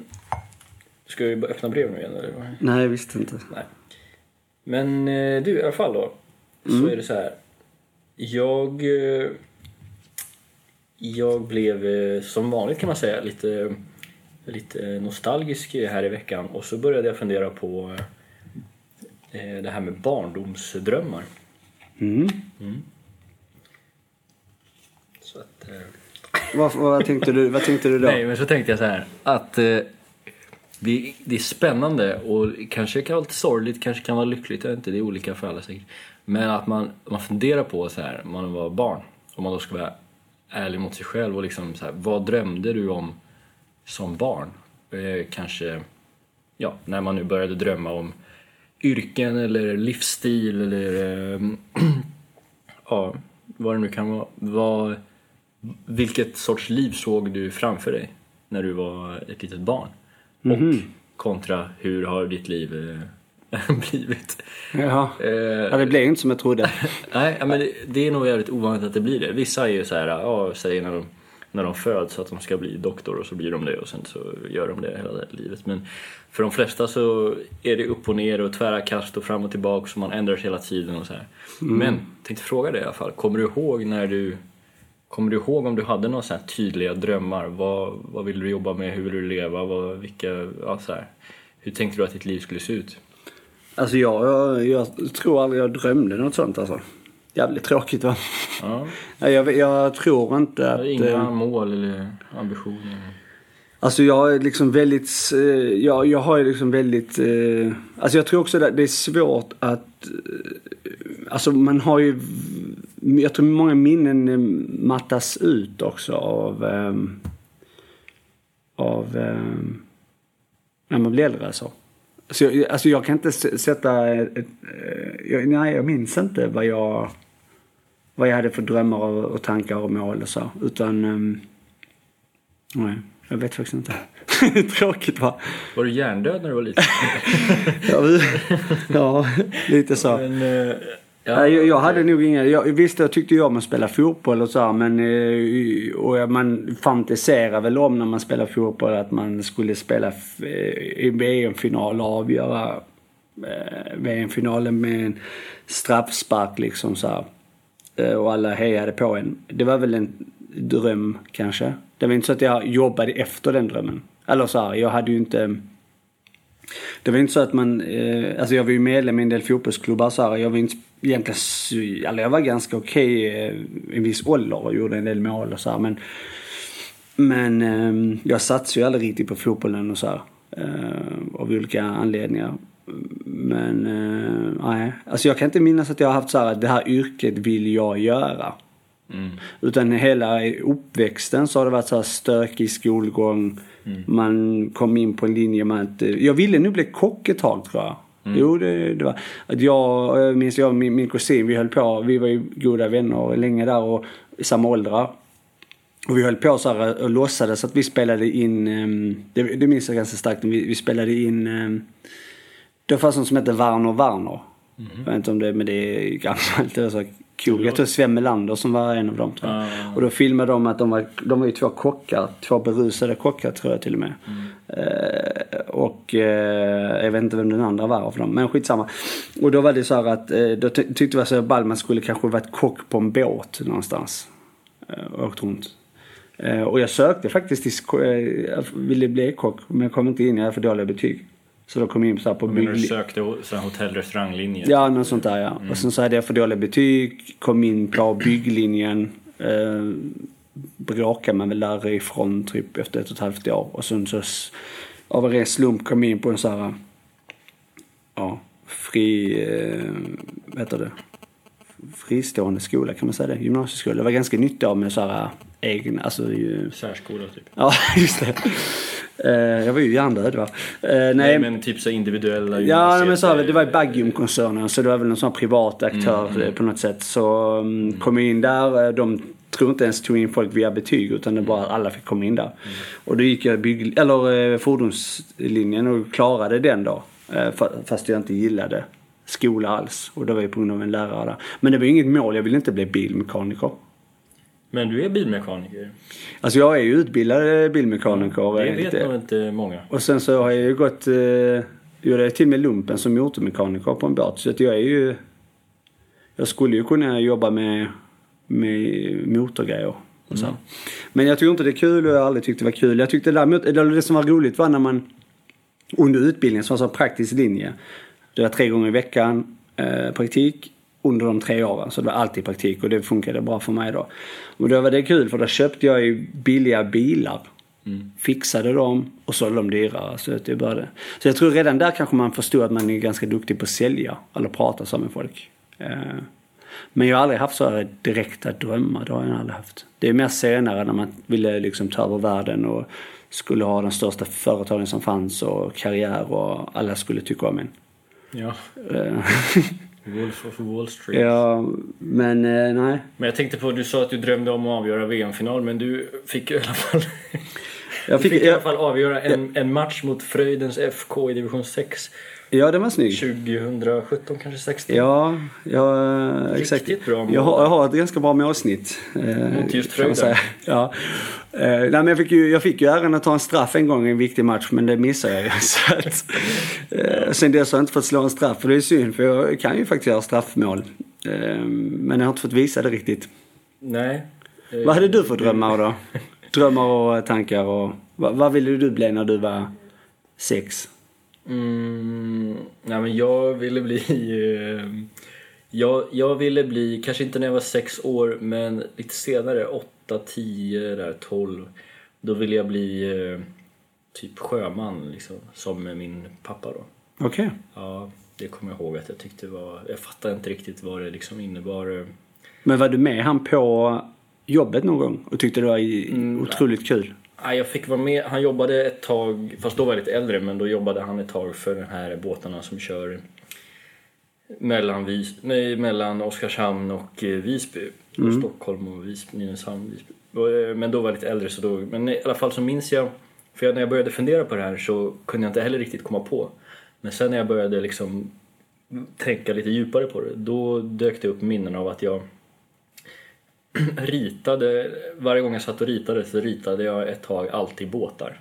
ska vi öppna brev nu igen eller? Nej, jag visste inte. Nej. Men eh, du, i alla fall då. Så är det så här. Jag... eh, Jag blev eh, som vanligt kan man säga lite, lite nostalgisk här i veckan. Och så började jag fundera på eh, det här med barndomsdrömmar. Mm. Så att... eh, Vad, vad, tänkte du, vad tänkte du då? Nej, men så tänkte jag så här att eh, det, det är spännande och kanske kan vara lite sorgligt, kanske kan vara lyckligt, jag vet inte, det är olika för alla säkert. Men att man, man funderar på så här, man var barn, om man då ska vara ärlig mot sig själv och liksom så här, vad drömde du om som barn? Eh, kanske, ja, när man nu började drömma om yrken eller livsstil eller eh, ja, vad det nu kan vara. Vad, vilket sorts liv såg du framför dig när du var ett litet barn? Och kontra hur har ditt liv eh, blivit? Ja. Eh, ja, det blev ju inte som jag trodde. Nej, men det, det är nog jävligt ovanligt att det blir det. Vissa är ju så här, ja, säger när de, när de föds att de ska bli doktor och så blir de det och sen så gör de det hela livet. Men för de flesta så är det upp och ner och tvära kast och fram och tillbaka så man ändrar sig hela tiden och så här. Men tänkte fråga dig i alla fall, kommer du ihåg när du Kommer du ihåg om du hade några så tydliga drömmar? Vad, vad ville du jobba med? Hur ville du leva? Vad, vilka, ja, så här. Hur tänkte du att ditt liv skulle se ut? Alltså jag, jag, jag tror aldrig jag drömde något sånt alltså. Jävligt tråkigt va? Ja, Jag, jag tror inte att... inga eh, mål eller ambitioner? Alltså jag är liksom väldigt, eh, jag, jag har ju liksom väldigt, eh, alltså jag tror också att det är svårt att, alltså man har ju, jag tror många minnen mattas ut också av, av, när man blir äldre alltså. Så jag, alltså jag kan inte sätta, ett, ett, eh, jag, nej jag minns inte vad jag, vad jag hade för drömmar och, och tankar och mål och så. Utan, ehm, nej, jag vet faktiskt inte. Tråkigt va? Var du hjärndöd när du var liten? Ja, lite så. Men, eh, ja, jag, jag hade nog inga, jag, visst jag tyckte jag om att spela fotboll och så här, men eh, och man fantiserar väl om när man spelar fotboll att man skulle spela eh, i VM-final och avgöra eh, VM-finalen med en straffspark liksom så här. Och alla hejade på en. Det var väl en dröm kanske. Det var inte så att jag jobbade efter den drömmen. Eller så här, jag hade ju inte... Det var inte så att man, eh, alltså jag var ju medlem i en del fotbollsklubbar så här. Jag var inte egentligen, eller jag var ganska okej eh, i viss ålder och gjorde en del mål och så här. Men, men eh, jag satsade ju aldrig riktigt på fotbollen och så här. Eh, av olika anledningar. Men eh, nej, alltså jag kan inte minnas att jag har haft så här att det här yrket vill jag göra. Utan hela uppväxten så har det varit så här stökig skolgång. Man kom in på en linje med att, jag ville nog bli kock ett tag tror jag. Jo, det, det var. Att jag, jag minns jag och min, min kusin, vi höll på, vi var ju goda vänner länge där och i samma åldrar. Och vi höll på så här och låtsades att vi spelade in, ehm, det, det minns jag ganska starkt, vi, vi spelade in, ehm, det fanns någon som hette Warner Warner. Jag vet inte om det, men det är gammalt. Det var så cool. Jag tror Sven Melander som var en av dem tror jag. Och då filmade de att de var, de var ju två kockar, två berusade kockar tror jag till och med. Eh, och eh, jag vet inte vem den andra var av dem, men skitsamma. Och då var det så här att, eh, då ty- tyckte vi så ball man skulle kanske varit kock på en båt någonstans. Eh, och åkt runt. Eh, och jag sökte faktiskt till, eh, jag ville bli kock, men jag kom inte in, jag hade för dåliga betyg. Så då kom jag in så här på Men du sökte så här hotell restauranglinje? Ja, något sånt där ja. Och sen så hade jag för dåliga betyg, kom in på bygglinjen. Eh, bråkade mig väl därifrån typ efter ett och ett halvt år. Och sen så av en ren slump kom jag in på en så här, ja, fri, eh, vad heter det? Fristående skola kan man säga det, gymnasieskola. Det var ganska nyttigt av med så här egna, alltså ju, Särskola typ? ja just det. Eh, jag var ju hjärndöd va. Eh, nej, Nej men typ så individuella Ja, nej, men så, här, gymnasiet, det var ju eh, Bagium-koncernen så det var väl en sån privat aktör eh, på något sätt. Så um, kom jag in där, eh, de tror inte ens tog in folk via betyg utan det bara alla fick komma in där. Och då gick jag bygg, eller, eh, fordonslinjen och klarade den då. Eh, fa- fast jag inte gillade skola alls. Och det var ju på grund av en lärare där. Men det var ju inget mål, jag ville inte bli bilmekaniker. Men du är bilmekaniker? Alltså jag är ju utbildad bilmekaniker. Det eh, vet nog inte många. och sen så har jag ju gått, eh, gjorde jag till och med lumpen som motormekaniker på en båt. Så att jag är ju, jag skulle ju kunna jobba med, med motorgrejer. Och så. Men jag tycker inte det är kul och jag har aldrig tyckt det var kul. Jag tyckte däremot, eller det som var roligt var när man under utbildningen som var så praktisk linje. Det var tre gånger i veckan eh, praktik under de tre åren. Så det var alltid praktik och det funkade bra för mig då. Och då var det kul för då köpte jag ju billiga bilar. Fixade dem och sålde dem dyrare. Så, att det började. så jag tror redan där kanske man förstod att man är ganska duktig på att sälja. Eller prata så med folk. Eh, men jag har aldrig haft så här direkta drömmar. Det har jag aldrig haft. Det är mer senare när man ville liksom ta över världen och skulle ha de största företagen som fanns och karriär och alla skulle tycka om en. Ja. Wolf of Wall Street. ja, men eh, nej. Men jag tänkte på, du sa att du drömde om att avgöra VM-final men du fick i alla fall, Jag du fick, fick i alla fall avgöra en, en match mot Fröjdens FK i division 6 ja, den var snygg. 2017 kanske 16. Ja, ja exakt. Riktigt bra mål. Jag har, jag har ett ganska bra målsnitt. eh, Mot just säga. Ja. Eh, nej, men jag, fick ju, jag fick ju äran att ta en straff en gång i en viktig match, men det missade jag ju. Så att, eh, sen dess har jag inte fått slå en straff, och det är synd, för jag kan ju faktiskt göra straffmål. Men jag har inte fått visa det riktigt. Nej. Vad hade du för drömmar då? Drömmar och tankar och... Vad, vad ville du bli när du var sex? Mm, nej men jag ville bli... Eh, jag, jag ville bli, kanske inte när jag var sex år, men lite senare, 8, 10, där 12. Då ville jag bli eh, typ sjöman liksom, som min pappa då. Okej. Ja, det kommer jag ihåg att jag tyckte var... Jag fattade inte riktigt vad det liksom innebar. eh. Men var du med han på jobbet någon gång och tyckte det var Mm, otroligt kul? Nej, jag fick vara med. Han jobbade ett tag, fast då var jag lite äldre, men då jobbade han ett tag för den här båtarna som kör mellan, Vis, nej, mellan Oskarshamn och eh, Visby. Och Stockholm och Visby, Nynäshamn, Visby. Eh, Men då var jag lite äldre så då, men i alla fall så minns jag, för när jag började fundera på det här så kunde jag inte heller riktigt komma på. Men sen när jag började liksom tänka lite djupare på det, då dök det upp minnen av att jag ritade, varje gång jag satt och ritade så ritade jag ett tag alltid båtar.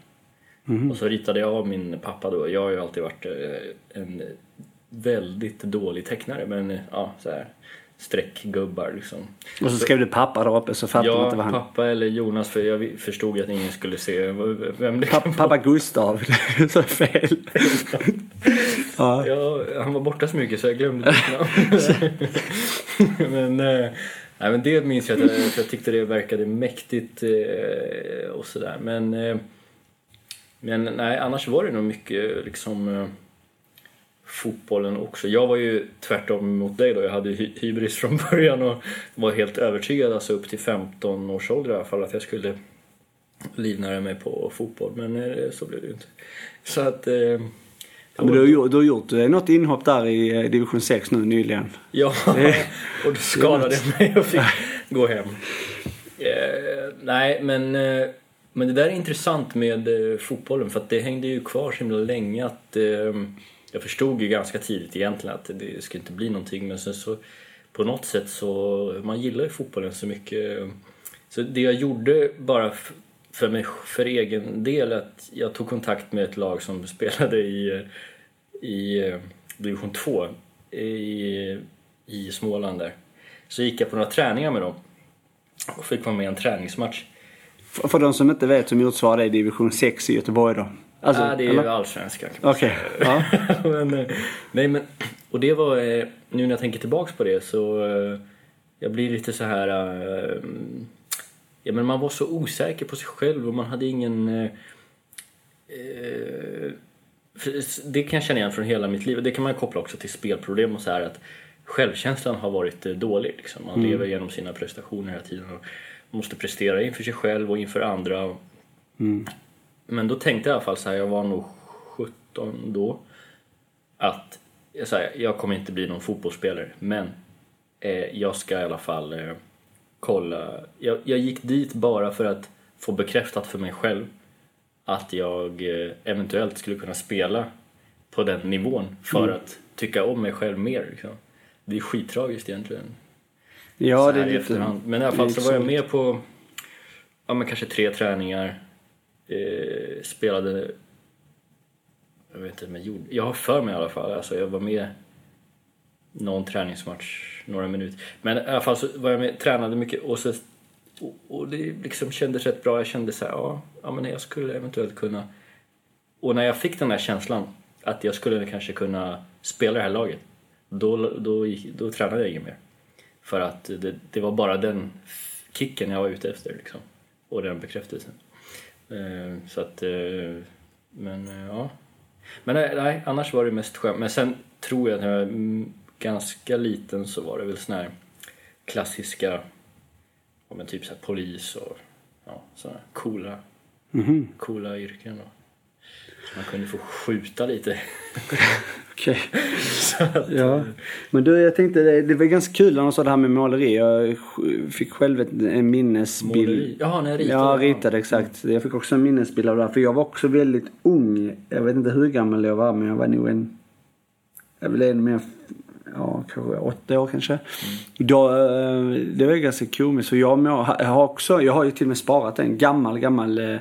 Och så ritade jag av min pappa då. Jag har ju alltid varit eh, en väldigt dålig tecknare men ja, så här. streckgubbar liksom. Och så skrev du pappa där uppe så fattade man Ja, inte vad han... pappa eller Jonas för jag förstod ju att ingen skulle se vem det kan pappa Gustav. så fel. ja. Ja, han var borta så mycket så jag glömde ditt namn. men, eh, nej, men det minns jag att jag, för jag tyckte det verkade mäktigt eh, och sådär. Men, eh, men nej, annars var det nog mycket liksom eh, fotbollen också. Jag var ju tvärtom mot dig då. Jag hade hy- hybris från början och var helt övertygad, alltså upp till 15 års ålder i alla fall, att jag skulle livnära mig på fotboll. Men eh, så blev det ju inte. Så att... Eh, Ja, men du, har gjort, du har gjort eh, något inhopp där i eh, division 6 nu nyligen. Ja, och då skadade jag mig och fick gå hem. Eh, nej, men, eh, men det där är intressant med eh, fotbollen för att det hängde ju kvar så himla länge att eh, jag förstod ju ganska tidigt egentligen att det skulle inte bli någonting men sen så på något sätt så, man gillar ju fotbollen så mycket. Så det jag gjorde bara för mig för egen del att jag tog kontakt med ett lag som spelade i, i eh, division 2 i, i Småland där. Så gick jag på några träningar med dem och fick vara med i en träningsmatch. För, för de som inte vet så motsvarar det division 6 i Göteborg då? Alltså, ah, det är eller? ju allsvenskan kan man Okej. Ja. men, eh, nej men, och det var, eh, nu när jag tänker tillbaks på det så jag blir lite så här ja men man var så osäker på sig själv och man hade ingen eh, eh, det kan jag känna igen från hela mitt liv. Det kan man koppla också till spelproblem och så här att självkänslan har varit eh, dålig liksom. Man lever genom sina prestationer hela tiden och måste prestera inför sig själv och inför andra. Men då tänkte jag i alla fall så här, jag var nog 17 då, att jag, så här, jag kommer inte bli någon fotbollsspelare, men eh, jag ska i alla fall eh, kolla. Jag, jag gick dit bara för att få bekräftat för mig själv att jag eh, eventuellt skulle kunna spela på den nivån för att tycka om mig själv mer. Liksom. Det är skittragiskt egentligen. ja, det är lite... efterhand. Men i alla fall så var jag med på ja, men kanske tre träningar. Eh, spelade... Jag vet inte, men gjorde... Jag har för mig i alla fall. Alltså, jag var med någon träningsmatch, några minuter. Men i alla fall så var jag med, tränade mycket och, så, och, och det liksom kändes rätt bra. Jag kände så här, ja, ja men jag skulle eventuellt kunna... Och när jag fick den där känslan att jag skulle kanske kunna spela det här laget, då, då, gick, då tränade jag inget mer. För att det, det var bara den kicken jag var ute efter liksom. Och den bekräftelsen. Eh, så att, eh, men eh, ja. Men nej, nej, annars var det mest skönt. Men sen tror jag att mm, var mm, ganska liten så var det väl såna här klassiska, ja men typ så polis och ja, sådana coola, Mhm. coola yrken. Och man kunde få skjuta lite. Okej. att, Ja. Men du, jag tänkte det, var ganska kul när de sa det här med måleri. Jag fick själv ett, en minnesbild. Måleri. När jag ritade. Ja, ritade exakt. Jag fick också en minnesbild av det här. För jag var också väldigt ung. Jag vet inte hur gammal jag var men jag var nog en... Jag blev en mer... Ja, kanske åtta år kanske. Då, eh, det var ganska komiskt. Så jag, jag har också, jag har ju till och med sparat en gammal, gammal eh,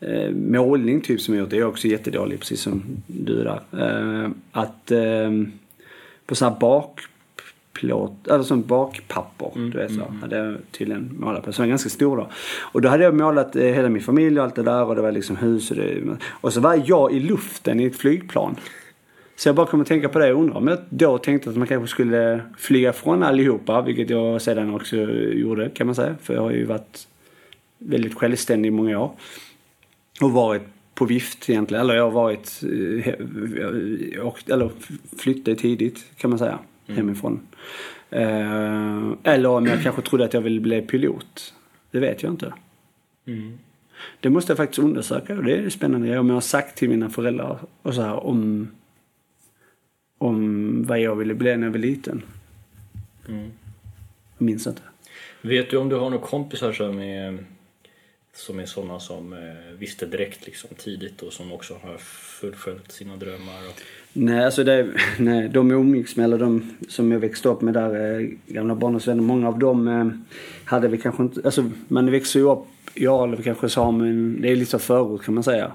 eh, målning typ som jag gjort. Jag är också jättedålig precis som du där. Eh, att eh, på sån här bakplåt, eller sån bakpapper, du vet så. Hade jag tydligen målat på. Så var ganska stor då. Och då hade jag målat eh, hela min familj och allt det där och det var liksom hus och det. Och så var jag i luften i ett flygplan. Så jag bara kom att tänka på det och undrar om jag då tänkte att man kanske skulle flyga från allihopa, vilket jag sedan också gjorde kan man säga. För jag har ju varit väldigt självständig i många år. Och varit på vift egentligen. Eller jag har varit, eh, och, eller flyttade tidigt kan man säga. Hemifrån. Eh, eller om jag kanske trodde att jag ville bli pilot. Det vet jag inte. Mm. Det måste jag faktiskt undersöka och det är spännande. Om jag har sagt till mina föräldrar och så här om, om vad jag ville bli när jag var liten. Mm. Jag minns inte. Vet du om du har några kompisar som är som är sådana som eh, visste direkt liksom tidigt och som också har fullföljt sina drömmar? Och... Nej, alltså det, nej, de jag umgicks med, eller de som jag växte upp med där, eh, gamla barndomsvänner, många av dem eh, hade vi kanske inte, alltså man växer ju upp ja, eller kanske man, det är lite så förort kan man säga.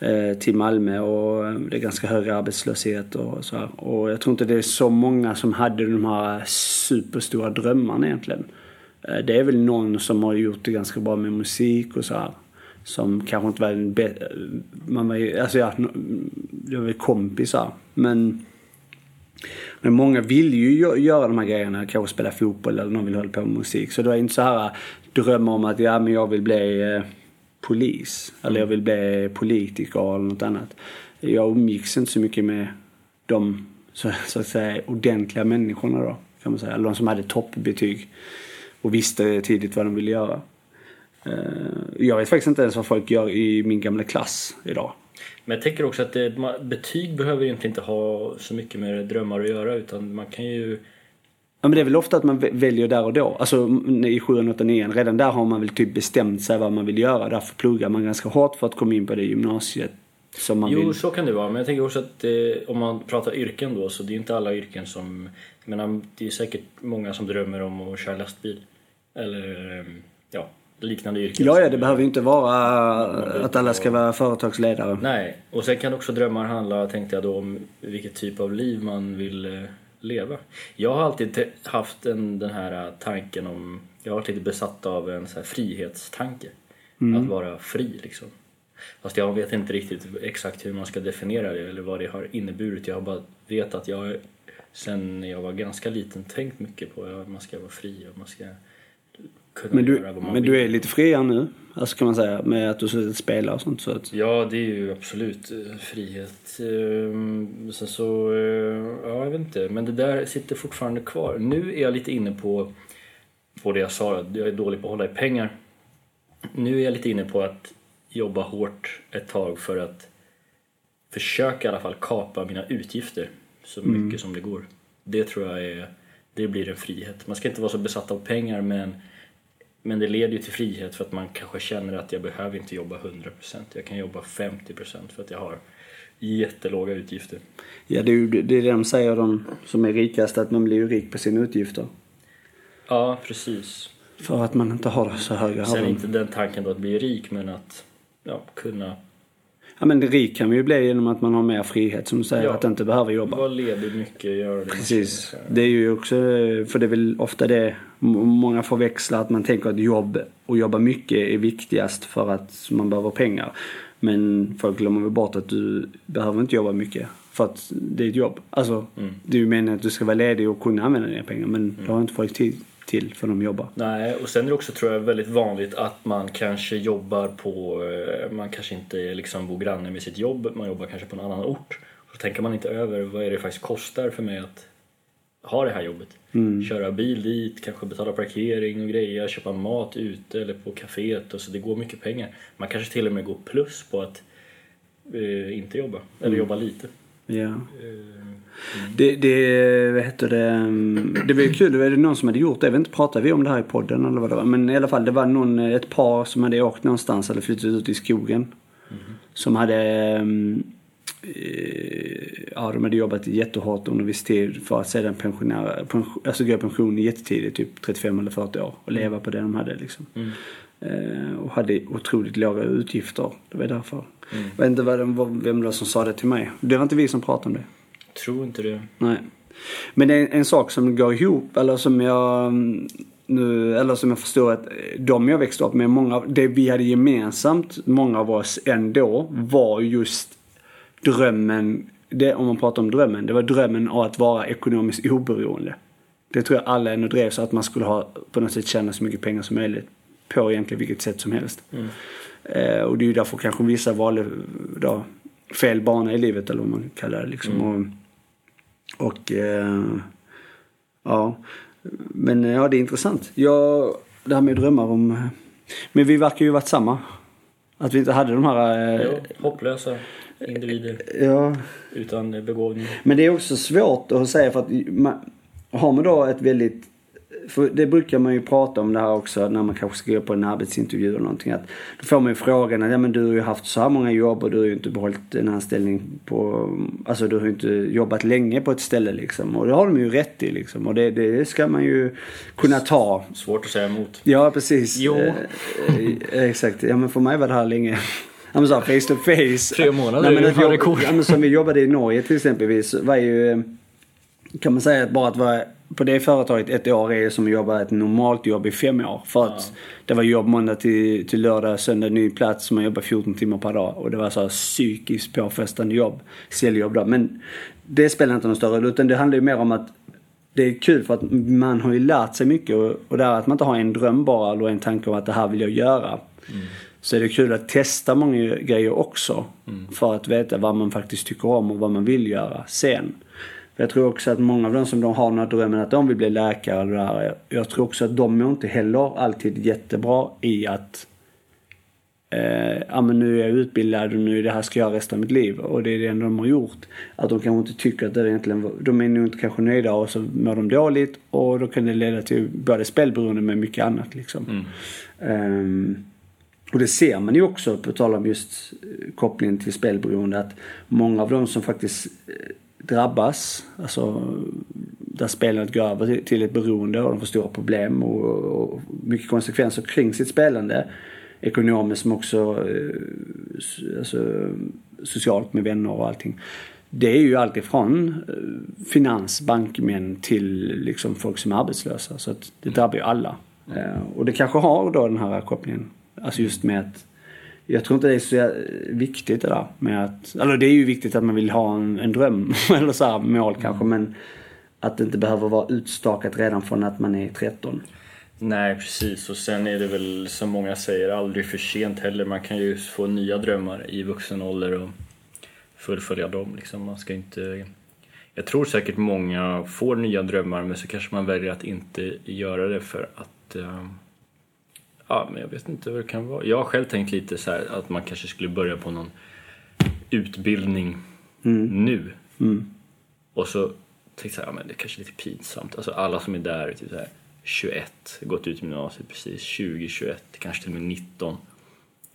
Eh, till Malmö och det är ganska hög arbetslöshet och så här. Och jag tror inte det är så många som hade de här superstora drömmarna egentligen. Eh, det är väl någon som har gjort det ganska bra med musik och så här. Som kanske inte var en bättre, man var ju, alltså ja, det var kompisar. Men men många vill ju göra de här grejerna, kanske spela fotboll eller någon vill hålla på med musik. Så det var inte så här drömmer om att ja, men jag vill bli eh, polis. Eller jag vill bli politiker eller något annat. Jag umgicks inte så mycket med de så, så att säga ordentliga människorna då. Kan man säga. Eller de som hade toppbetyg och visste tidigt vad de ville göra. Eh, jag vet faktiskt inte ens vad folk gör i min gamla klass idag. Men jag tänker också att det, betyg behöver egentligen inte ha så mycket med drömmar att göra utan man kan ju Ja men det är väl ofta att man väljer där och då. Alltså i 7, 8, 9 redan där har man väl typ bestämt sig vad man vill göra. Därför pluggar man ganska hårt för att komma in på det gymnasiet som man jo, vill. Jo så kan det vara men jag tänker också att eh, om man pratar yrken då så det är inte alla yrken som jag menar, det är säkert många som drömmer om att köra lastbil. Eller ehm, ja, liknande yrken. Ja, ja, det behöver ju inte vara att alla ska vara företagsledare. Nej, och sen kan också drömmar handla, tänkte jag då, om vilket typ av liv man vill eh, leva. Jag har alltid haft en, den här tanken om, jag har varit lite besatt av en så här frihetstanke. Mm. Att vara fri liksom. Fast jag vet inte riktigt exakt hur man ska definiera det eller vad det har inneburit. Jag har bara vet att jag sen jag var ganska liten tänkt mycket på att man ska vara fri och man ska kunna men du, göra vad man Men vill. du är lite friare nu? Alltså kan man säga med att du spelar och sånt? Så att... Ja, det är ju absolut eh, frihet. Ehm, sen så, eh, ja jag vet inte. Men det där sitter fortfarande kvar. Nu är jag lite inne på, på det jag sa, jag är dålig på att hålla i pengar. Nu är jag lite inne på att jobba hårt ett tag för att försöka i alla fall kapa mina utgifter så mycket mm. som det går. Det tror jag är, det blir en frihet. Man ska inte vara så besatt av pengar men men det leder ju till frihet för att man kanske känner att jag behöver inte jobba 100%. Jag kan jobba 50% för att jag har jättelåga utgifter. Ja, det är ju det, de säger, de som är rikast, att man blir ju rik på sina utgifter. Ja, precis. För att man inte har så höga Sen är inte den tanken då att bli rik, men att ja, kunna Ja men rik kan man ju bli genom att man har mer frihet som du säger, ja. att inte behöva jobba. Vara ledig mycket, göra det Precis. Det är ju också, för det är väl ofta det många förväxlar att man tänker att jobb och jobba mycket är viktigast för att man behöver pengar. Men folk glömmer väl bort att du behöver inte jobba mycket för att det är ett jobb. Alltså, mm. det är ju meningen att du ska vara ledig och kunna använda dina pengar men mm. det har inte folk tid till för de jobbar. Nej, och sen är det också tror jag väldigt vanligt att man kanske jobbar på, eh, man kanske inte liksom bor granne med sitt jobb, man jobbar kanske på en annan ort. Så tänker man inte över vad är det faktiskt kostar för mig att ha det här jobbet. Mm. Köra bil dit, kanske betala parkering och grejer, köpa mat ute eller på kaféet. Och så det går mycket pengar. Man kanske till och med går plus på att eh, inte jobba, eller mm. jobba lite. Ja. Mm. Det, det, vad heter det, det var ju kul, det var någon som hade gjort det. Jag vet inte, pratade vi om det här i podden eller vad det var? Men i alla fall, det var någon, ett par som hade åkt någonstans eller flyttat ut i skogen. Mm. Som hade, ja de hade jobbat jättehårt under viss tid för att sedan pensionera, pension, alltså gå i pension jättetidigt, typ 35 eller 40 år och leva på det de hade liksom. Mm. Eh, och hade otroligt låga utgifter. Det var därför. Mm. Jag vet inte vem det var som sa det till mig. Det var inte vi som pratade om det. Jag tror inte det. Nej. Men det är en sak som går ihop, eller som jag nu, eller som jag förstår att de jag växte upp med, många, det vi hade gemensamt, många av oss ändå, var just drömmen, det, om man pratar om drömmen, det var drömmen av att vara ekonomiskt oberoende. Det tror jag alla ändå drev så att man skulle ha, på något sätt tjäna så mycket pengar som möjligt på egentligen vilket sätt som helst. Mm. Eh, och det är ju därför kanske vissa valde då, fel bana i livet eller vad man kallar det liksom. Mm. Och, och eh, ja, men ja det är intressant. Jag, det här med drömmar om, men vi verkar ju varit samma. Att vi inte hade de här... Eh, jo, hopplösa individer. Ja. Utan begåvning. Men det är också svårt att säga för att man, har man då ett väldigt för det brukar man ju prata om det här också när man kanske ska gå på en arbetsintervju eller någonting. Att då får man ju frågan att ja, men du har ju haft så här många jobb och du har ju inte behållit en anställning på, alltså du har ju inte jobbat länge på ett ställe liksom. Och det har de ju rätt i liksom. Och det, det ska man ju kunna ta. Svårt att säga emot. Ja precis. Jo. Eh, eh, exakt. Ja men för mig var det här länge. Ja men så här, face to face. Tre månader Nej, men är att jobb-. Ja men som vi jobbade i Norge till exempelvis var ju eh, kan man säga att bara att vara på det företaget ett år är som att jobba ett normalt jobb i fem år. För att det var jobb måndag till, till lördag, söndag ny plats. Man jobbar 14 timmar per dag. Och det var så här psykiskt påfrestande jobb. Säljjobb då. Men det spelar inte någon större roll. Utan det handlar ju mer om att det är kul för att man har ju lärt sig mycket. Och, och det är att man inte har en dröm bara eller en tanke om att det här vill jag göra. Så är det kul att testa många grejer också. För att veta vad man faktiskt tycker om och vad man vill göra sen. Jag tror också att många av de som de har den här drömmen att de vill bli läkare eller det här. Jag tror också att de mår inte heller alltid jättebra i att eh, ja men nu är jag utbildad och nu är det här ska jag göra resten av mitt liv. Och det är det enda de har gjort. Att de kanske inte tycker att det egentligen var- De är nog inte kanske nöjda och så mår de dåligt. Och då kan det leda till både spelberoende men mycket annat liksom. Ehm, och det ser man ju också, på tal om just eh, kopplingen till spelberoende, att många av de som faktiskt eh, drabbas, alltså där spelandet går över till- ett beroende och de får stora problem och, och mycket konsekvenser kring sitt spelande. Ekonomiskt men också eh, alltså, socialt med vänner och allting. Det är ju allt ifrån eh, finans, bankmän till liksom folk som är arbetslösa. Så att det drabbar ju alla. Eh, Och det kanske har då den här kopplingen. Alltså just med att jag tror inte det är så viktigt det där med att, eller det är ju viktigt att man vill ha en, en dröm eller så här, mål kanske men att det inte behöver vara utstakat redan från att man är 13. Nej, precis. Och sen är det väl som många säger aldrig för sent heller. Man kan ju få nya drömmar i vuxen ålder och fullfölja dem. Liksom. Man ska inte... Jag tror säkert många får nya drömmar men så kanske man väljer att inte göra det för att... Ja, men jag vet inte vad det kan vara. Jag har själv tänkt lite så här att man kanske skulle börja på någon utbildning nu. Och så tänkte jag ja, men det är kanske är lite pinsamt. Alltså alla som är där är typ så här 21, gått ut gymnasiet precis, 20, 21, kanske till och med 19.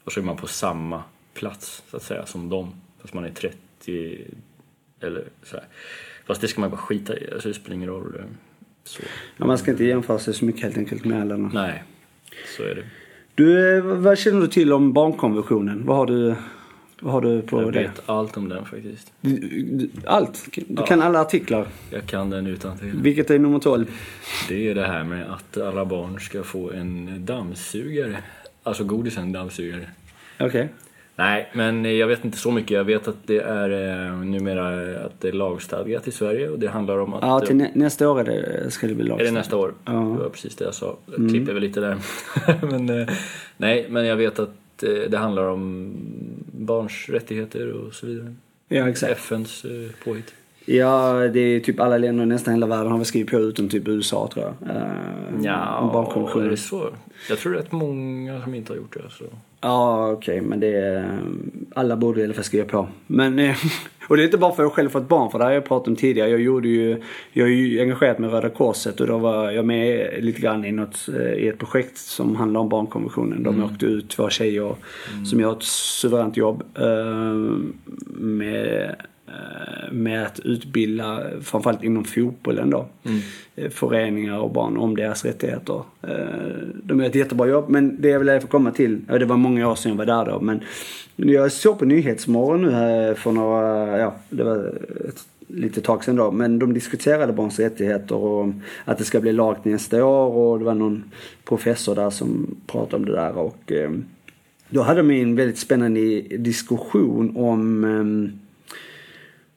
Och så är man på samma plats så att säga som dem. Fast man är 30 eller så här. Fast det ska man bara skita i, alltså det spelar ingen roll. eh, Så. Ja, man ska inte jämföra sig så mycket helt enkelt med alla. Nej, så är det. Du, eh, vad känner du till om barnkonventionen? Vad har du, vad har du på Jag det? vet allt om den faktiskt. Du, du, allt? Du kan alla artiklar? Jag kan den utan till. Vilket är nummer 12? Det är det här med att alla barn ska få en dammsugare. Alltså godisen dammsugare. Okej. Nej, men jag vet inte så mycket. Jag vet att det är eh, numera att det är lagstadgat i Sverige och det handlar om att... Ja, till nä, nästa år är det, ska det bli Är det nästa år? Ja. Mm. Det var precis det jag sa. Jag klipper väl lite där. men, eh, nej, men jag vet att eh, det handlar om barns rättigheter och så vidare. Ja, exakt. FNs påhitt. Ja, det är typ alla länder i nästan hela världen har väl skrivit på utom typ USA tror jag. Uh, Ja, är det så? Jag tror rätt många som inte har gjort det. Så. Ja, okej, men det är... Alla borde i alla fall skriva på. Men... eh, Och det är inte bara för att jag själv fått barn, för det har jag pratat om tidigare. Jag gjorde ju... Jag är ju engagerat med Röda Korset och då var jag med lite grann i, något, eh, i ett projekt som handlar om barnkonventionen. De åkte ut, två tjejer som gör ett suveränt jobb eh, med, med att utbilda, framförallt inom fotbollen då, eh, föreningar och barn om deras rättigheter. Eh, De gör ett jättebra jobb, men det jag vill få komma till, det var många år sedan jag var där då, men jag såg på Nyhetsmorgon nu här för några, ja, det var ett lite tag sedan då, men de diskuterade barns rättigheter och att det ska bli lag nästa år och det var någon professor där som pratade om det där och eh, då hade de en väldigt spännande diskussion om eh,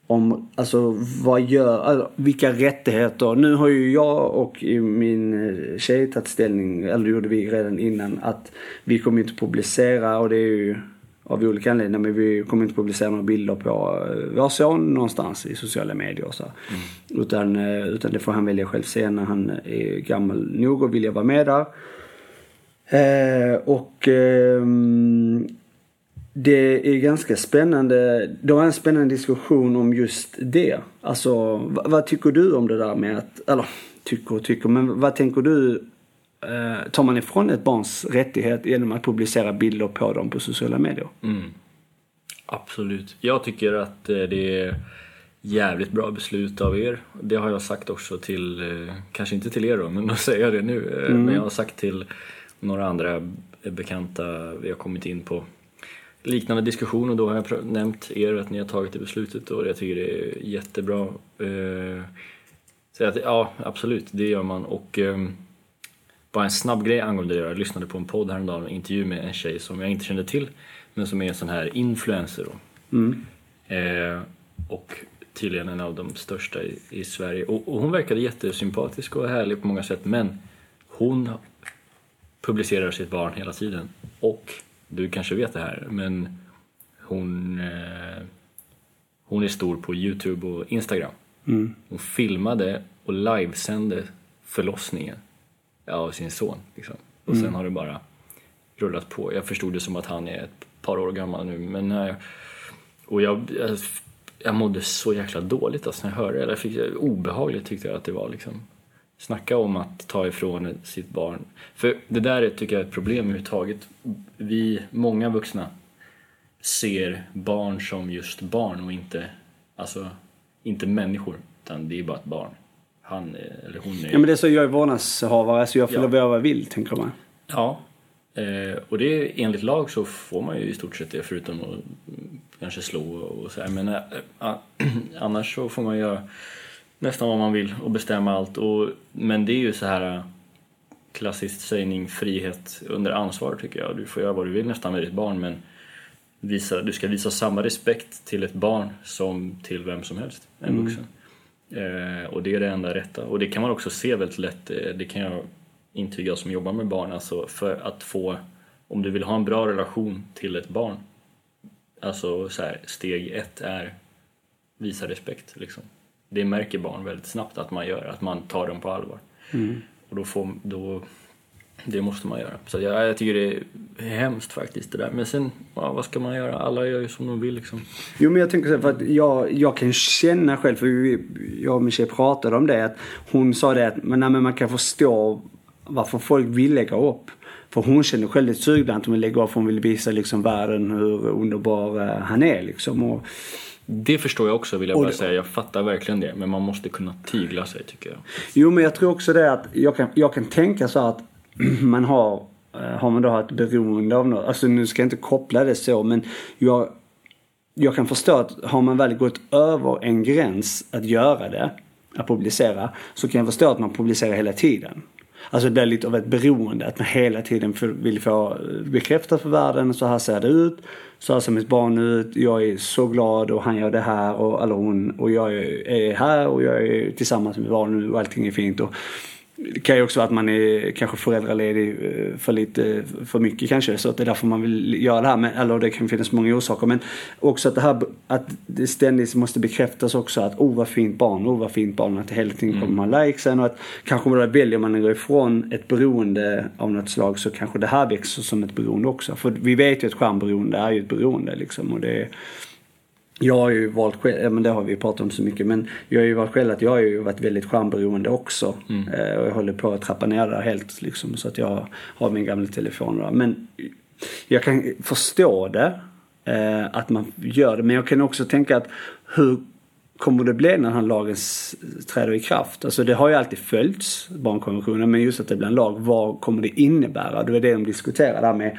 om alltså vad gör, alltså, vilka rättigheter. Nu har ju jag och min eh, tjej tagit ställning, eller gjorde vi redan innan, att vi kommer inte publicera och det är ju av olika anledningar men vi kommer inte publicera några bilder på eh, vår son någonstans i sociala medier och så. Utan, eh, utan det får han välja själv sen när han är gammal nog och vilja vara med där. Eh, och ehm, det är ganska spännande. Det var en spännande diskussion om just det. Alltså, vad, vad tycker du om det där med att, eller tycker och tycker. Men vad tänker du? Eh, tar man ifrån ett barns rättighet genom att publicera bilder på dem på sociala medier? Mm. Absolut. Jag tycker att eh, det är jävligt bra beslut av er. Det har jag sagt också till, eh, kanske inte till er då, men då säger jag det nu. Eh, Mm. Men jag har sagt till några andra bekanta vi har kommit in på liknande diskussion och då har jag nämnt er att ni har tagit det beslutet och jag tycker det är jättebra. Eh, Så att, ja, absolut, det gör man. Och ehm, bara en snabb grej angående det. Jag lyssnade på en podd häromdagen, en intervju med en tjej som jag inte kände till, men som är en sån här influencer. Mm. Eh, och tydligen en av de största i, i Sverige. Och, och hon verkade jättesympatisk och härlig på många sätt, men hon publicerar sitt barn hela tiden. Och du kanske vet det här, men hon, eh, hon är stor på Youtube och Instagram. Mm. Hon filmade och livesände förlossningen av sin son. Liksom. Och sen har det bara rullat på. Jag förstod det som att han är ett par år gammal nu. Men, eh, och jag, jag, jag mådde så jäkla dåligt alltså, när jag hörde det. Jag fick, obehagligt tyckte jag att det var. Liksom. Snacka om att ta ifrån sitt barn. För det där är, tycker jag är ett problem överhuvudtaget. Vi, många vuxna, ser barn som just barn och inte, alltså, inte människor. Utan det är bara ett barn. Han eller hon är... Ja men det är så, jag är vårdnadshavare så jag får Ja. lov att göra vad jag vill, tänker man. Ja, eh, och det är, enligt lag så får man ju i stort sett det förutom att kanske slå och så här. Men eh, eh, annars så får man göra nästan vad man vill och bestämma allt. Och, men det är ju så här eh, klassiskt sägning frihet under ansvar tycker jag. Du får göra vad du vill nästan med ditt barn men visa, du ska visa samma respekt till ett barn som till vem som helst, en vuxen. Eh, och det är det enda rätta. Och det kan man också se väldigt lätt, eh, det kan jag intyga som jobbar med barn, alltså för att få, om du vill ha en bra relation till ett barn, alltså så här, steg ett är visa respekt liksom. Det märker barn väldigt snabbt att man gör, att man tar dem på allvar. Och då får, då, det måste man göra. Så jag, jag tycker det är hemskt faktiskt det där. Men sen, ja, vad ska man göra? Alla gör ju som de vill liksom. Jo men jag tänker så här, för att jag, jag kan känna själv, för vi, jag och min tjej pratade om det, att hon sa det att men, nej, men man kan förstå varför folk vill lägga upp. För hon känner själv ett sug att hon vill lägga upp, för hon vill visa liksom världen hur underbar eh, han är liksom. Och, Det förstår jag också vill jag bara säga. Jag fattar verkligen det. Men man måste kunna tygla sig tycker jag. Jo men jag tror också det att jag kan, jag kan tänka så att man har, eh, har man då ett beroende av något, alltså nu ska jag inte koppla det så men jag, jag kan förstå att har man väl gått över en gräns att göra det, att publicera, så kan jag förstå att man publicerar hela tiden. Alltså det blir lite av ett beroende, att man hela tiden vill få eh, bekräftat för världen, så här ser det ut, så här ser mitt barn ut, jag är så glad och han gör det här och, eller hon, och jag är är här och jag är tillsammans med barn nu och allting är fint. Och, det kan ju också vara att man är kanske föräldraledig eh, för lite för mycket kanske. Så att det är därför man vill göra det här. Men, eller det kan finnas många orsaker. Men också att det här att det ständigt måste bekräftas också att oh vad fint barn, oh vad fint barn. Att det hela tiden kommer man likesen och att kanske man då väljer man att gå ifrån ett beroende av något slag så kanske det här växer som ett beroende också. För vi vet ju att skärmberoende är ju ett beroende liksom. Och det är, jag har ju valt själv, men det har vi pratat om så mycket, men jag har ju valt själv att jag har ju varit väldigt skärmberoende också. Eh, och jag håller på att trappa ner det helt liksom, så att jag har min gamla telefon. Då. Men jag kan förstå det, eh, att man gör det, men jag kan också tänka att hur kommer det bli när den lagen träder i kraft? Alltså det har ju alltid följts, barnkonventionen, men just att det blir en lag, vad kommer det innebära? Det var det de diskuterade där med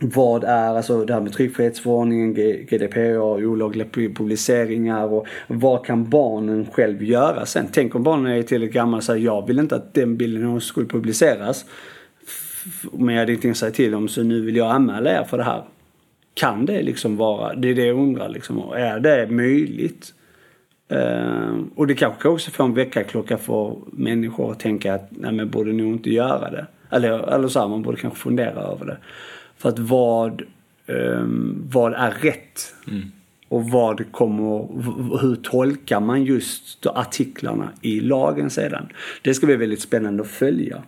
vad är, alltså det här med tryckfrihetsförordningen, GDPR, olagliga publiceringar och vad kan barnen själv göra sen? Tänk om barnen är tillräckligt gamla och säger jag vill inte att den bilden någon skulle publiceras. Men jag hade ingenting att säga till om så nu vill jag anmäla er för det här. Kan det liksom vara, det är det jag undrar liksom, och är det möjligt? Eh, och det kanske kan också få en väckarklocka för människor att tänka att nej men borde nog inte göra det. Eller, eller så här, man borde kanske fundera över det. För att vad, ehm, vad är rätt? Och vad kommer, hur tolkar man just artiklarna i lagen sedan? Det ska bli väldigt spännande att följa.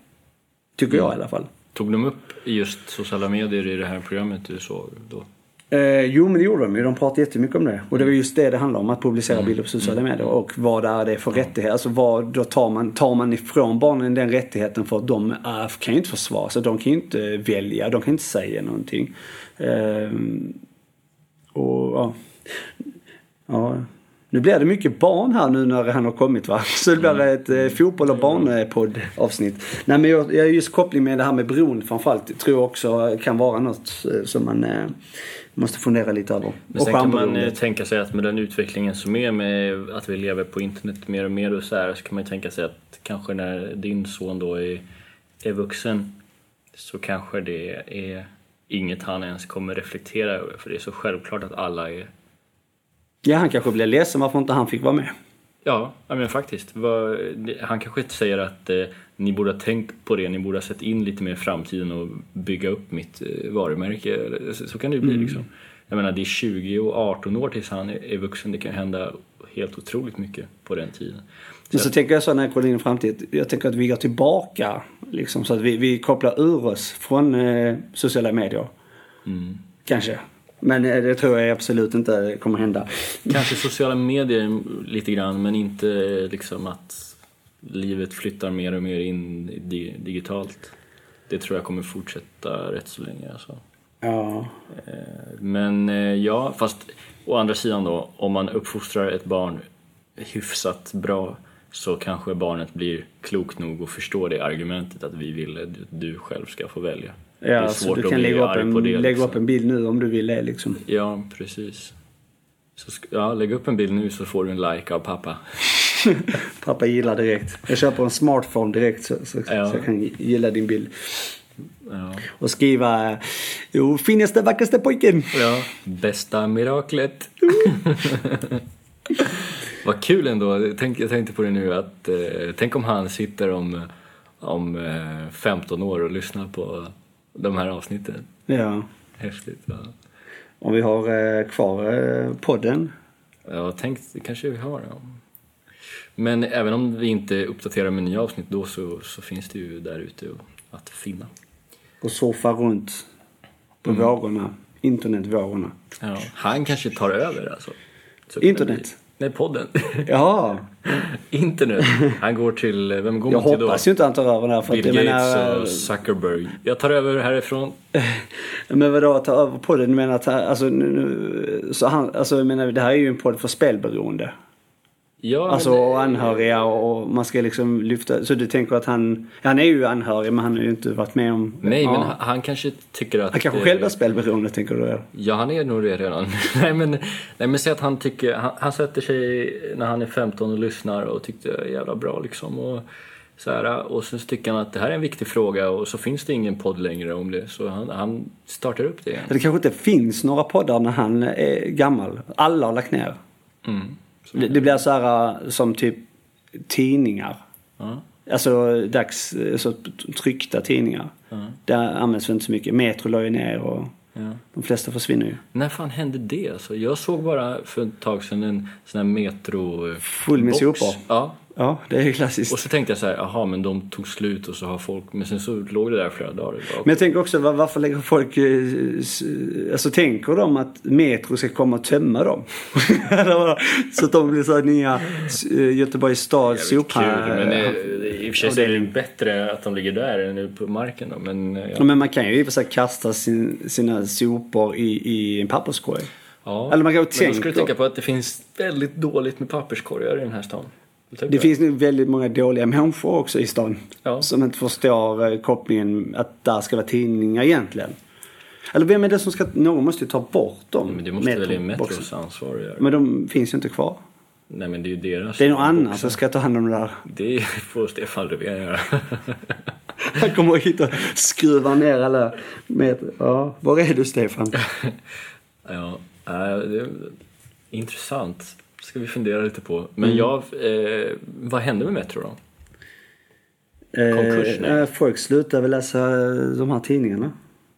Tycker jag i alla fall. Tog de upp just sociala medier i det här programmet du såg då? Eh, jo men det gjorde de ju. De pratade jättemycket om det. Och det var just det det handlar om. Att publicera Mm. bilder på sociala medier. Och vad är det för rättighet? Alltså vad, då tar man, tar man ifrån barnen den rättigheten för att de är, kan ju inte försvara sig. De kan ju inte välja. De kan inte säga någonting. Ehm, och ja. ja. Nu blir det mycket barn här nu när han har kommit va? Så det blir ett eh, fotboll och barnpodd avsnitt. Nej men jag, jag just koppling med det här med beroende framförallt tror jag också kan vara något eh, som man eh, måste fundera lite över. Men sen kan man eh, tänka sig att med den utvecklingen som är med att vi lever på internet mer och mer och så här så kan man ju tänka sig att kanske när din son då är, är vuxen så kanske det är inget han ens kommer reflektera över för det är så självklart att alla är Ja han kanske blir ledsen varför inte han fick vara med. Ja, men faktiskt. Han kanske inte säger att eh, ni borde ha tänkt på det, ni borde ha sett in lite mer i framtiden och bygga upp mitt eh, varumärke. Så, så kan det ju bli liksom. Jag menar det är 20 och 18 år tills han är, vuxen, det kan hända helt otroligt mycket på den tiden. Men så tänker jag så när jag kollar in i framtiden. Jag tänker att vi går tillbaka. Liksom, så att vi, vi kopplar ur oss från eh, sociala medier. Mm. Kanske. Men eh, det tror jag absolut inte kommer hända. Kanske sociala medier lite grann men inte liksom att livet flyttar mer och mer in digitalt. Det tror jag kommer fortsätta rätt så länge alltså. Ja. Men eh, ja, fast å andra sidan då, om man uppfostrar ett barn hyfsat bra så kanske barnet blir klokt nog och förstår det argumentet att vi vill att du själv ska få välja. Ja, så du att kan lägga upp, en, det, lägga liksom. upp en bild nu om du vill det liksom. Ja, precis. Så ja, lägg upp en bild nu så får du en like av pappa. Pappa gillar direkt. Jag köper en smartphone direkt så, så, Ja. så jag kan gilla din bild. Ja. Och skriva Jo, finaste, vackraste pojken. ja. Bästa miraklet. Vad kul ändå. Tänk, jag tänkte på det nu att eh, tänk om han sitter om, om eh, 15 år och lyssnar på de här avsnitten. Ja. Häftigt. Ja, Om vi har eh, kvar eh, podden. ja tänk, kanske vi har. Ja. Men även om vi inte uppdaterar med nya avsnitt då så, så finns det ju där ute att finna. Och surfa runt på Mm. vågorna. Internetvågorna. Ja. Han kanske tar över alltså. Så Internet? Nej, podden. Ja, Internet. Han går till, vem går jag man till då? hoppas ju inte han tar över där. För att Bill jag Gates menar, och Zuckerberg. Jag tar över härifrån. Men vadå ta över podden? Du menar att alltså, nu, nu, så han, alltså jag menar det här är ju en podd för spelberoende. Ja, Alltså men- och anhöriga och, man ska liksom lyfta. Så du tänker att han, han är ju anhörig men han har ju inte varit med om. Nej, ja. men han, han kanske tycker att... Han kanske eh, själv är spelberoende tänker du? eller? Ja, han är nog det redan. nej, men, nej, men säg att han tycker... Han, han sätter sig när han är 15 och lyssnar och tyckte det är jävla bra liksom. Och, så här, och sen tycker han att det här är en viktig fråga och så finns det ingen podd längre om det. Så han, han startar upp det igen. Det kanske inte finns några poddar när han är gammal. Alla har lagt ner. Mm. Det, det blir så här äh, som typ tidningar. Ja. Alltså dags, så tryckta tidningar. Ja. Där används väl inte så mycket. Metro la ju ner och Ja. de flesta försvinner ju. När fan hände det? Alltså, jag såg bara för ett tag sedan en sån här metro... Full med sopor. Ja. Ja, det är ju klassiskt. Och så tänkte jag så här, jaha men de tog slut och så har folk... Men sen så låg det där flera dagar. Men jag tänker också var- varför lägger folk, eh, alltså tänker de att Metro ska komma och tömma dem? Så att de blir så här nya eh, Göteborgs stads eh, i och för sig är det ju bättre att de ligger där än på marken då. Men, eh, Ja, ja. men man kan ju i och för sig kasta sin, sina sopor i, i en papperskorg. ja. Eller man kan ju men då ska tänka- du tänka på att det finns väldigt dåligt med papperskorgar i den här stan. Det finns nu väldigt många dåliga människor också i stan. Ja. Som inte förstår eh, kopplingen att där ska vara tidningar egentligen. Eller vem är det som ska, någon måste ju ta bort dem. Men det måste väl i Metroboxen. Metros ansvar att göra. Men de finns ju inte kvar. Nej men det är ju deras. Det är någon annan som ska ta hand om det där. Det får Stefan Löfven göra. Han kommer hit och skruvar ner alla meter. Ja, var är du Stefan? ja, äh, det är intressant. Ska vi fundera lite på. Men Mm. jag, eh, vad hände med Metro då? Konkurs, Eh, nej. eh, folk slutar väl läsa de här tidningarna.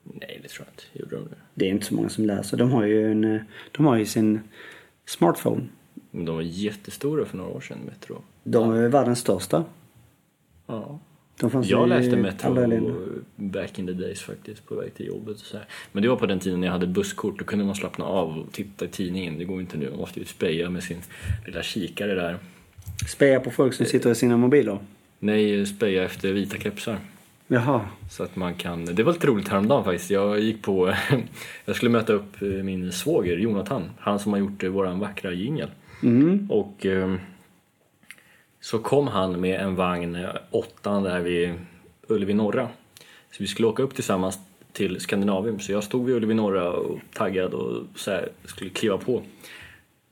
Nej, det tror jag inte. Gjorde de det? Det är inte så många som läser. De har ju, en, eh, de har ju sin smartphone. De var jättestora för några år sedan, Metro. De är världens största. Ja. De fanns Jag läste Metro back in the days faktiskt på väg till jobbet. Och så här. Men det var på den tiden när jag hade busskort. Då kunde man slappna av och titta i tidningen. Det går inte nu. Man måste ju speja med sin lilla kikare där. Speja på folk som sitter i sina mobiler. Nej, speja efter vita kepsar. Jaha. Så att man kan... Det var lite roligt häromdagen faktiskt. Jag gick på... jag skulle möta upp min svåger Jonathan. Han som har gjort våran vackra jingel. Mm. Och eh, så kom han med en vagn, eh, åttan där vid Ullevi norra. Så vi skulle åka upp tillsammans till Skandinavium. Så jag stod vid Ullevi norra och taggad och så här, skulle kliva på.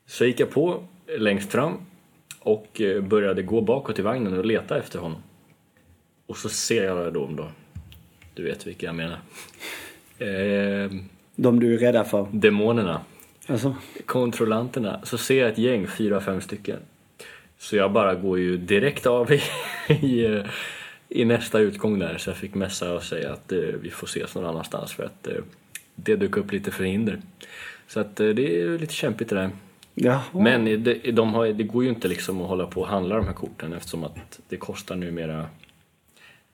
Så gick jag på längst fram och eh, började gå bakåt i vagnen och leta efter honom. Och så ser jag dem då. Du vet vilka jag menar. Eh, De du är rädda för. demonerna Alltså. kontrollanterna så ser jag ett gäng, fyra, fem stycken. Så jag bara går ju direkt av i, i, i nästa utgång där så jag fick messa och säga att eh, vi får ses någon annanstans för att eh, det dök upp lite förhinder. Så att eh, det är lite kämpigt det där. Jaha. Men det, de har, det går ju inte liksom att hålla på och handla de här korten eftersom att det kostar numera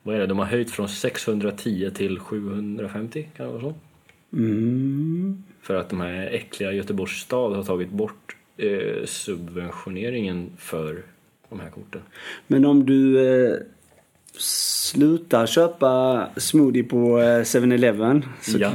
vad är det? De har höjt från 610 till 750, kan det vara så? Mm. För att de här äckliga Göteborgs stad har tagit bort eh, subventioneringen för de här korten. Men om du eh, slutar köpa smoothie på eh, 7-Eleven så, Ja. eh,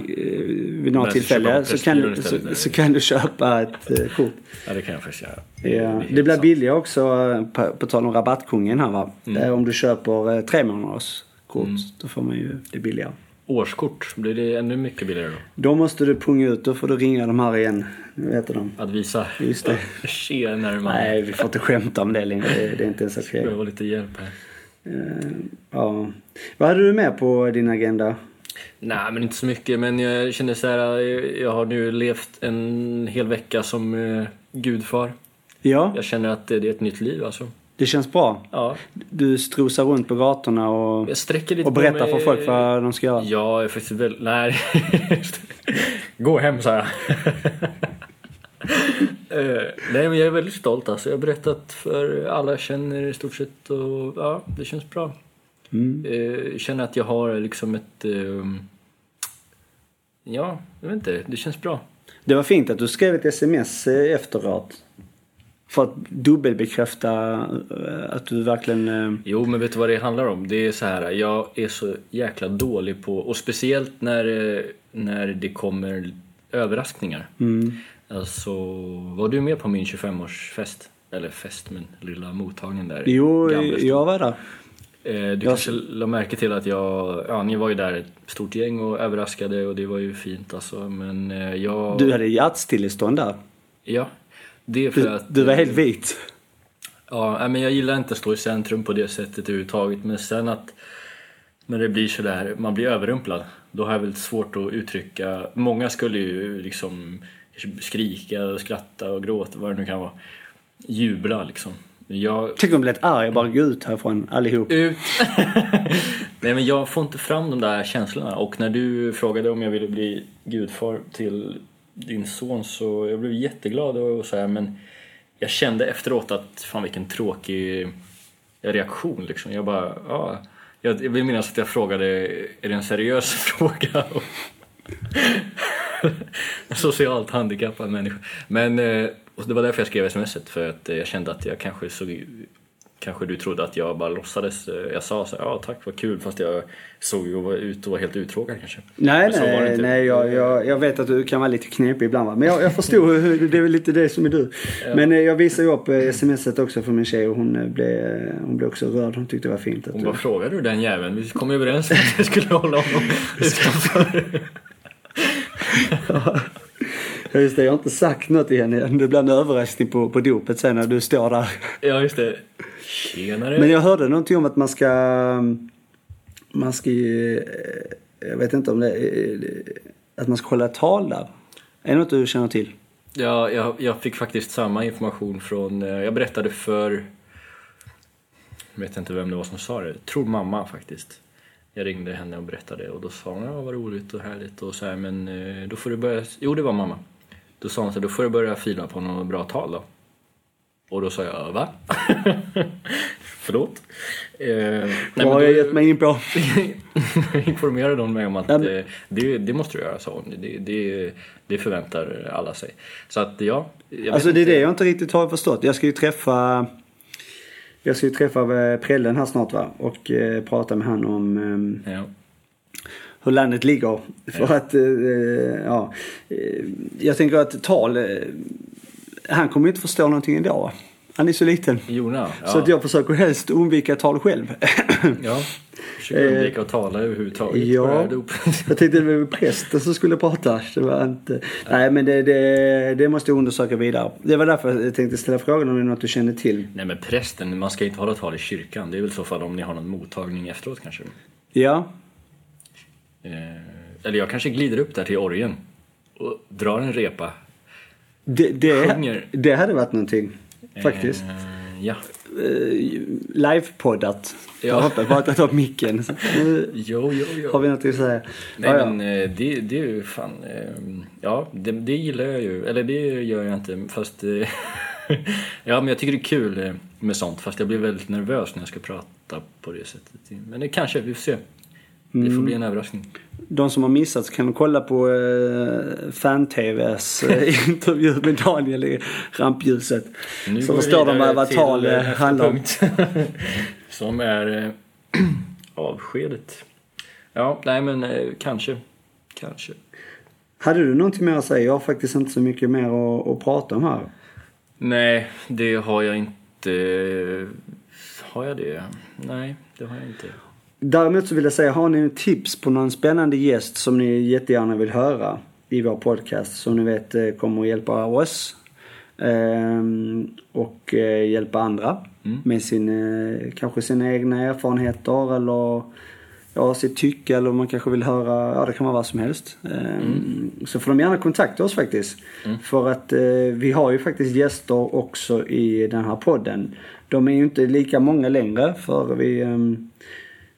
vid något Men tillfälle så kan, du, så, så kan du köpa ett eh, kort. Ja, det kan jag faktiskt göra. Ja. Det blir billigare också eh, på, på tal om rabattkungen här va. Mm. Eh, Om du köper eh, tre månaders kort då får man ju det billigare. Årskort, blir det ännu mycket billigare då? Då måste du punga ut, då får du ringa de här igen. Nu heter de. Att visa Just det. tjenare man. Nej, vi får inte skämta om det längre. Det, är inte ens okej. var lite hjälp här. Eh, Ja. Vad hade du med på din agenda? Nej, men inte så mycket. Men jag känner så här, jag- jag har nu levt en hel vecka som eh, gudfar. Ja, Jag känner att det är ett nytt liv alltså. Det känns bra. Ja, Du strosar runt på gatorna och, och berättar för folk vad de ska göra. Ja, jag är faktiskt väldigt... Nej. Gå hem, sa jag. Eh, nej, men jag är väldigt stolt alltså. Jag har berättat för alla jag känner i stort sett och ja, det känns bra. Mm. Eh, Jag känner att jag har liksom ett... ehm, Ja, jag vet inte. Det känns bra. Det var fint att du skrev ett sms eh, efteråt. För att dubbelbekräfta eh, att du verkligen... eh, Jo, men vet du vad det handlar om? Det är så här, jag är så jäkla dålig på... Och speciellt när, eh, när det kommer överraskningar. Mm. Alltså, var du med på min 25-årsfest? Eller fest, men lilla mottagning där. Jo, jag var där. Du jag- kanske la märke till att jag... Ja, ni var ju där ett stort gäng och överraskade och det var ju fint alltså. Men jag... Du hade hjärtstillestånd där. Ja. Det är för Du, att... du var helt vit. Ja, men jag gillar inte att stå i centrum på det sättet överhuvudtaget. Men sen att när det blir sådär, man blir överrumplad. Då har jag väldigt svårt att uttrycka. Många skulle ju liksom skrika och skratta och gråta, vad det nu kan vara. Jubla liksom. Jag, om du blev arg och bara gå ut härifrån allihop. ut! Nej men jag får inte fram de där känslorna och när du frågade om jag ville bli gudfar till din son så jag blev jätteglad och så här, men jag kände efteråt att fan vilken tråkig reaktion liksom. Jag bara, ja. Jag, jag vill minnas att jag frågade, är det en seriös fråga? Socialt handikappad människa. Men eh, och det var därför jag skrev smset för att eh, jag kände att jag kanske såg Kanske du trodde att jag bara låtsades. eh, Jag sa så ja tack vad kul fast jag såg ju ut och var helt uttråkad kanske. Nej, nej, nej jag, jag, jag vet att du kan vara lite knepig ibland va. Men jag, jag förstod, hur- det är väl lite det som är du. Men eh, jag visade ju upp eh, smset också för min tjej och hon blev, hon blev också rörd. Hon tyckte det var fint. Att Hon du, bara, frågade du den jäveln? Vi kom ju överens om att vi skulle hålla honom utanför. Ja, just det, jag har inte sagt något till henne än. Det blir en överraskning på, på dopet sen när du står där. Ja just det. Tjenare. Men jag hörde någonting om att man ska... Man ska eh, Jag vet inte om det är... Att man ska hålla tal där. Är det något du känner till? Ja, jag, jag fick faktiskt samma information från, eh, jag berättade för, jag vet inte vem det var som sa det, tror mamma faktiskt. Jag ringde henne och berättade och då sa hon, ja vad roligt och härligt och så här, men eh, då får du börja, jo det var mamma. Då sa hon så då får du börja fila på något bra tal då. Och då sa jag, va? Förlåt. Eh, nej, Vad har jag gett mig in på? informerade hon mig om att men... det, det, måste du göra, sa hon. Det, det, det förväntar alla sig. Så att ja. Alltså det är det jag inte riktigt har förstått. Jag ska ju träffa jag ska ju träffa eh, Prellen här snart va och eh, prata med han om eh, ja. Hur landet ligger. För att, eh, ja. Eh, jag tänker att tal, eh, han kommer inte förstå någonting idag. Han är så liten. Jona, ja. Så att jag försöker helst undvika tal själv. ja, försöker undvika att tala överhuvudtaget. Ja, jag tänkte det var prästen som skulle prata. Det var inte... Nej, men det, det, det måste jag undersöka vidare. Det var därför jag tänkte ställa frågan om det är något du känner till. Nej, men prästen, man ska inte hålla tal i kyrkan. Det är väl så fall om ni har någon mottagning efteråt kanske? Ja. Eh, eller jag kanske glider upp där till orgen och drar en repa. Det, det, det hade varit någonting. Faktiskt. Eh, ja. Eh, Livepoddat. Ja. Jag har inte pratat om micken. jo, jo, jo. Har vi något att säga? Nej ja, men ja. Eh, det, det är ju fan. Eh, ja, det, det gillar jag ju. Eller det gör jag inte. Fast ja, men jag tycker det är kul med sånt. Fast jag blir väldigt nervös när jag ska prata på det sättet. Men det kanske, vi får se. Det får bli en överraskning. De som har missat så kan de kolla på eh, Fan-TVs eh, intervju med Daniel i rampljuset. Nu så förstår de vad tal eh, handlar om. som är eh, avskedet. Ja, nej men eh, kanske. Kanske. Hade du någonting mer att säga? Jag har faktiskt inte så mycket mer att, att prata om här. Nej, det har jag inte. Har jag det? Nej, det har jag inte. Däremot så vill jag säga, har ni tips på någon spännande gäst som ni jättegärna vill höra i vår podcast som ni vet eh, kommer att hjälpa oss ehm, och eh, hjälpa andra mm. med sin, eh, kanske sina egna erfarenheter eller ja, sitt tycke eller man kanske vill höra, ja det kan vara vad som helst. Ehm, mm. Så får de gärna kontakta oss faktiskt. Mm. För att vi har ju faktiskt gäster också i den här podden. De är ju inte lika många längre för vi ehm,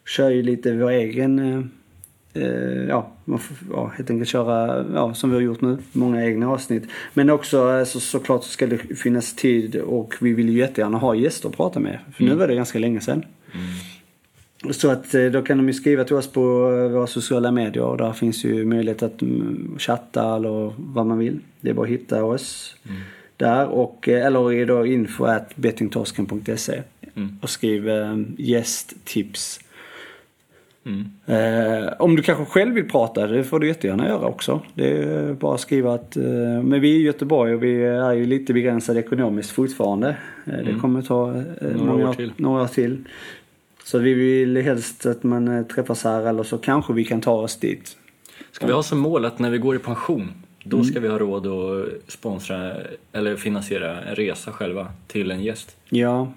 kör ju lite vår egen, eh, eh, ja, man får, ja, helt enkelt köra, ja, som vi har gjort nu, många egna avsnitt. Men också alltså, såklart så ska det finnas tid och vi vill ju jättegärna ha gäster att prata med. För mm. nu var det ganska länge sedan. Mm. Så att då kan de ju skriva till oss på våra sociala medier och där finns ju möjlighet att mm, chatta eller vad man vill. Det är bara att hitta oss mm. där och eller då info at bettingtorsken.se mm. och skriv gästtips Mm. Eh, om du kanske själv vill prata, det får du jättegärna göra också. Det är bara att skriva att, eh, men vi är i Göteborg och vi är ju lite begränsade ekonomiskt fortfarande. Eh, mm. Det kommer ta eh, några, många, år till. några år till. Så vi vill helst att man eh, träffas här eller så kanske vi kan ta oss dit. Ska vi ha som mål att när vi går i pension, då mm. ska vi ha råd att sponsra eller finansiera en resa själva till en gäst? Ja,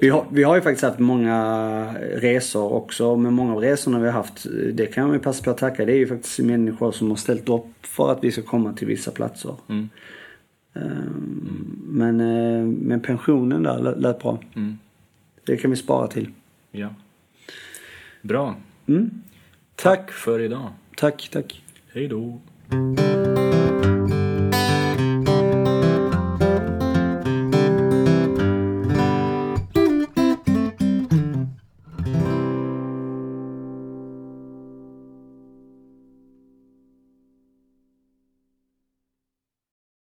vi har, vi har ju faktiskt haft många resor också. Men många av resorna vi har haft, det kan vi passa på att tacka. Det är ju faktiskt människor som har ställt upp för att vi ska komma till vissa platser. Mm. Mm. Men, eh, men pensionen där lät bra. Mm. Det kan vi spara till. Ja. Bra. Mm. Tack. tack för idag. Tack, tack. Hej då.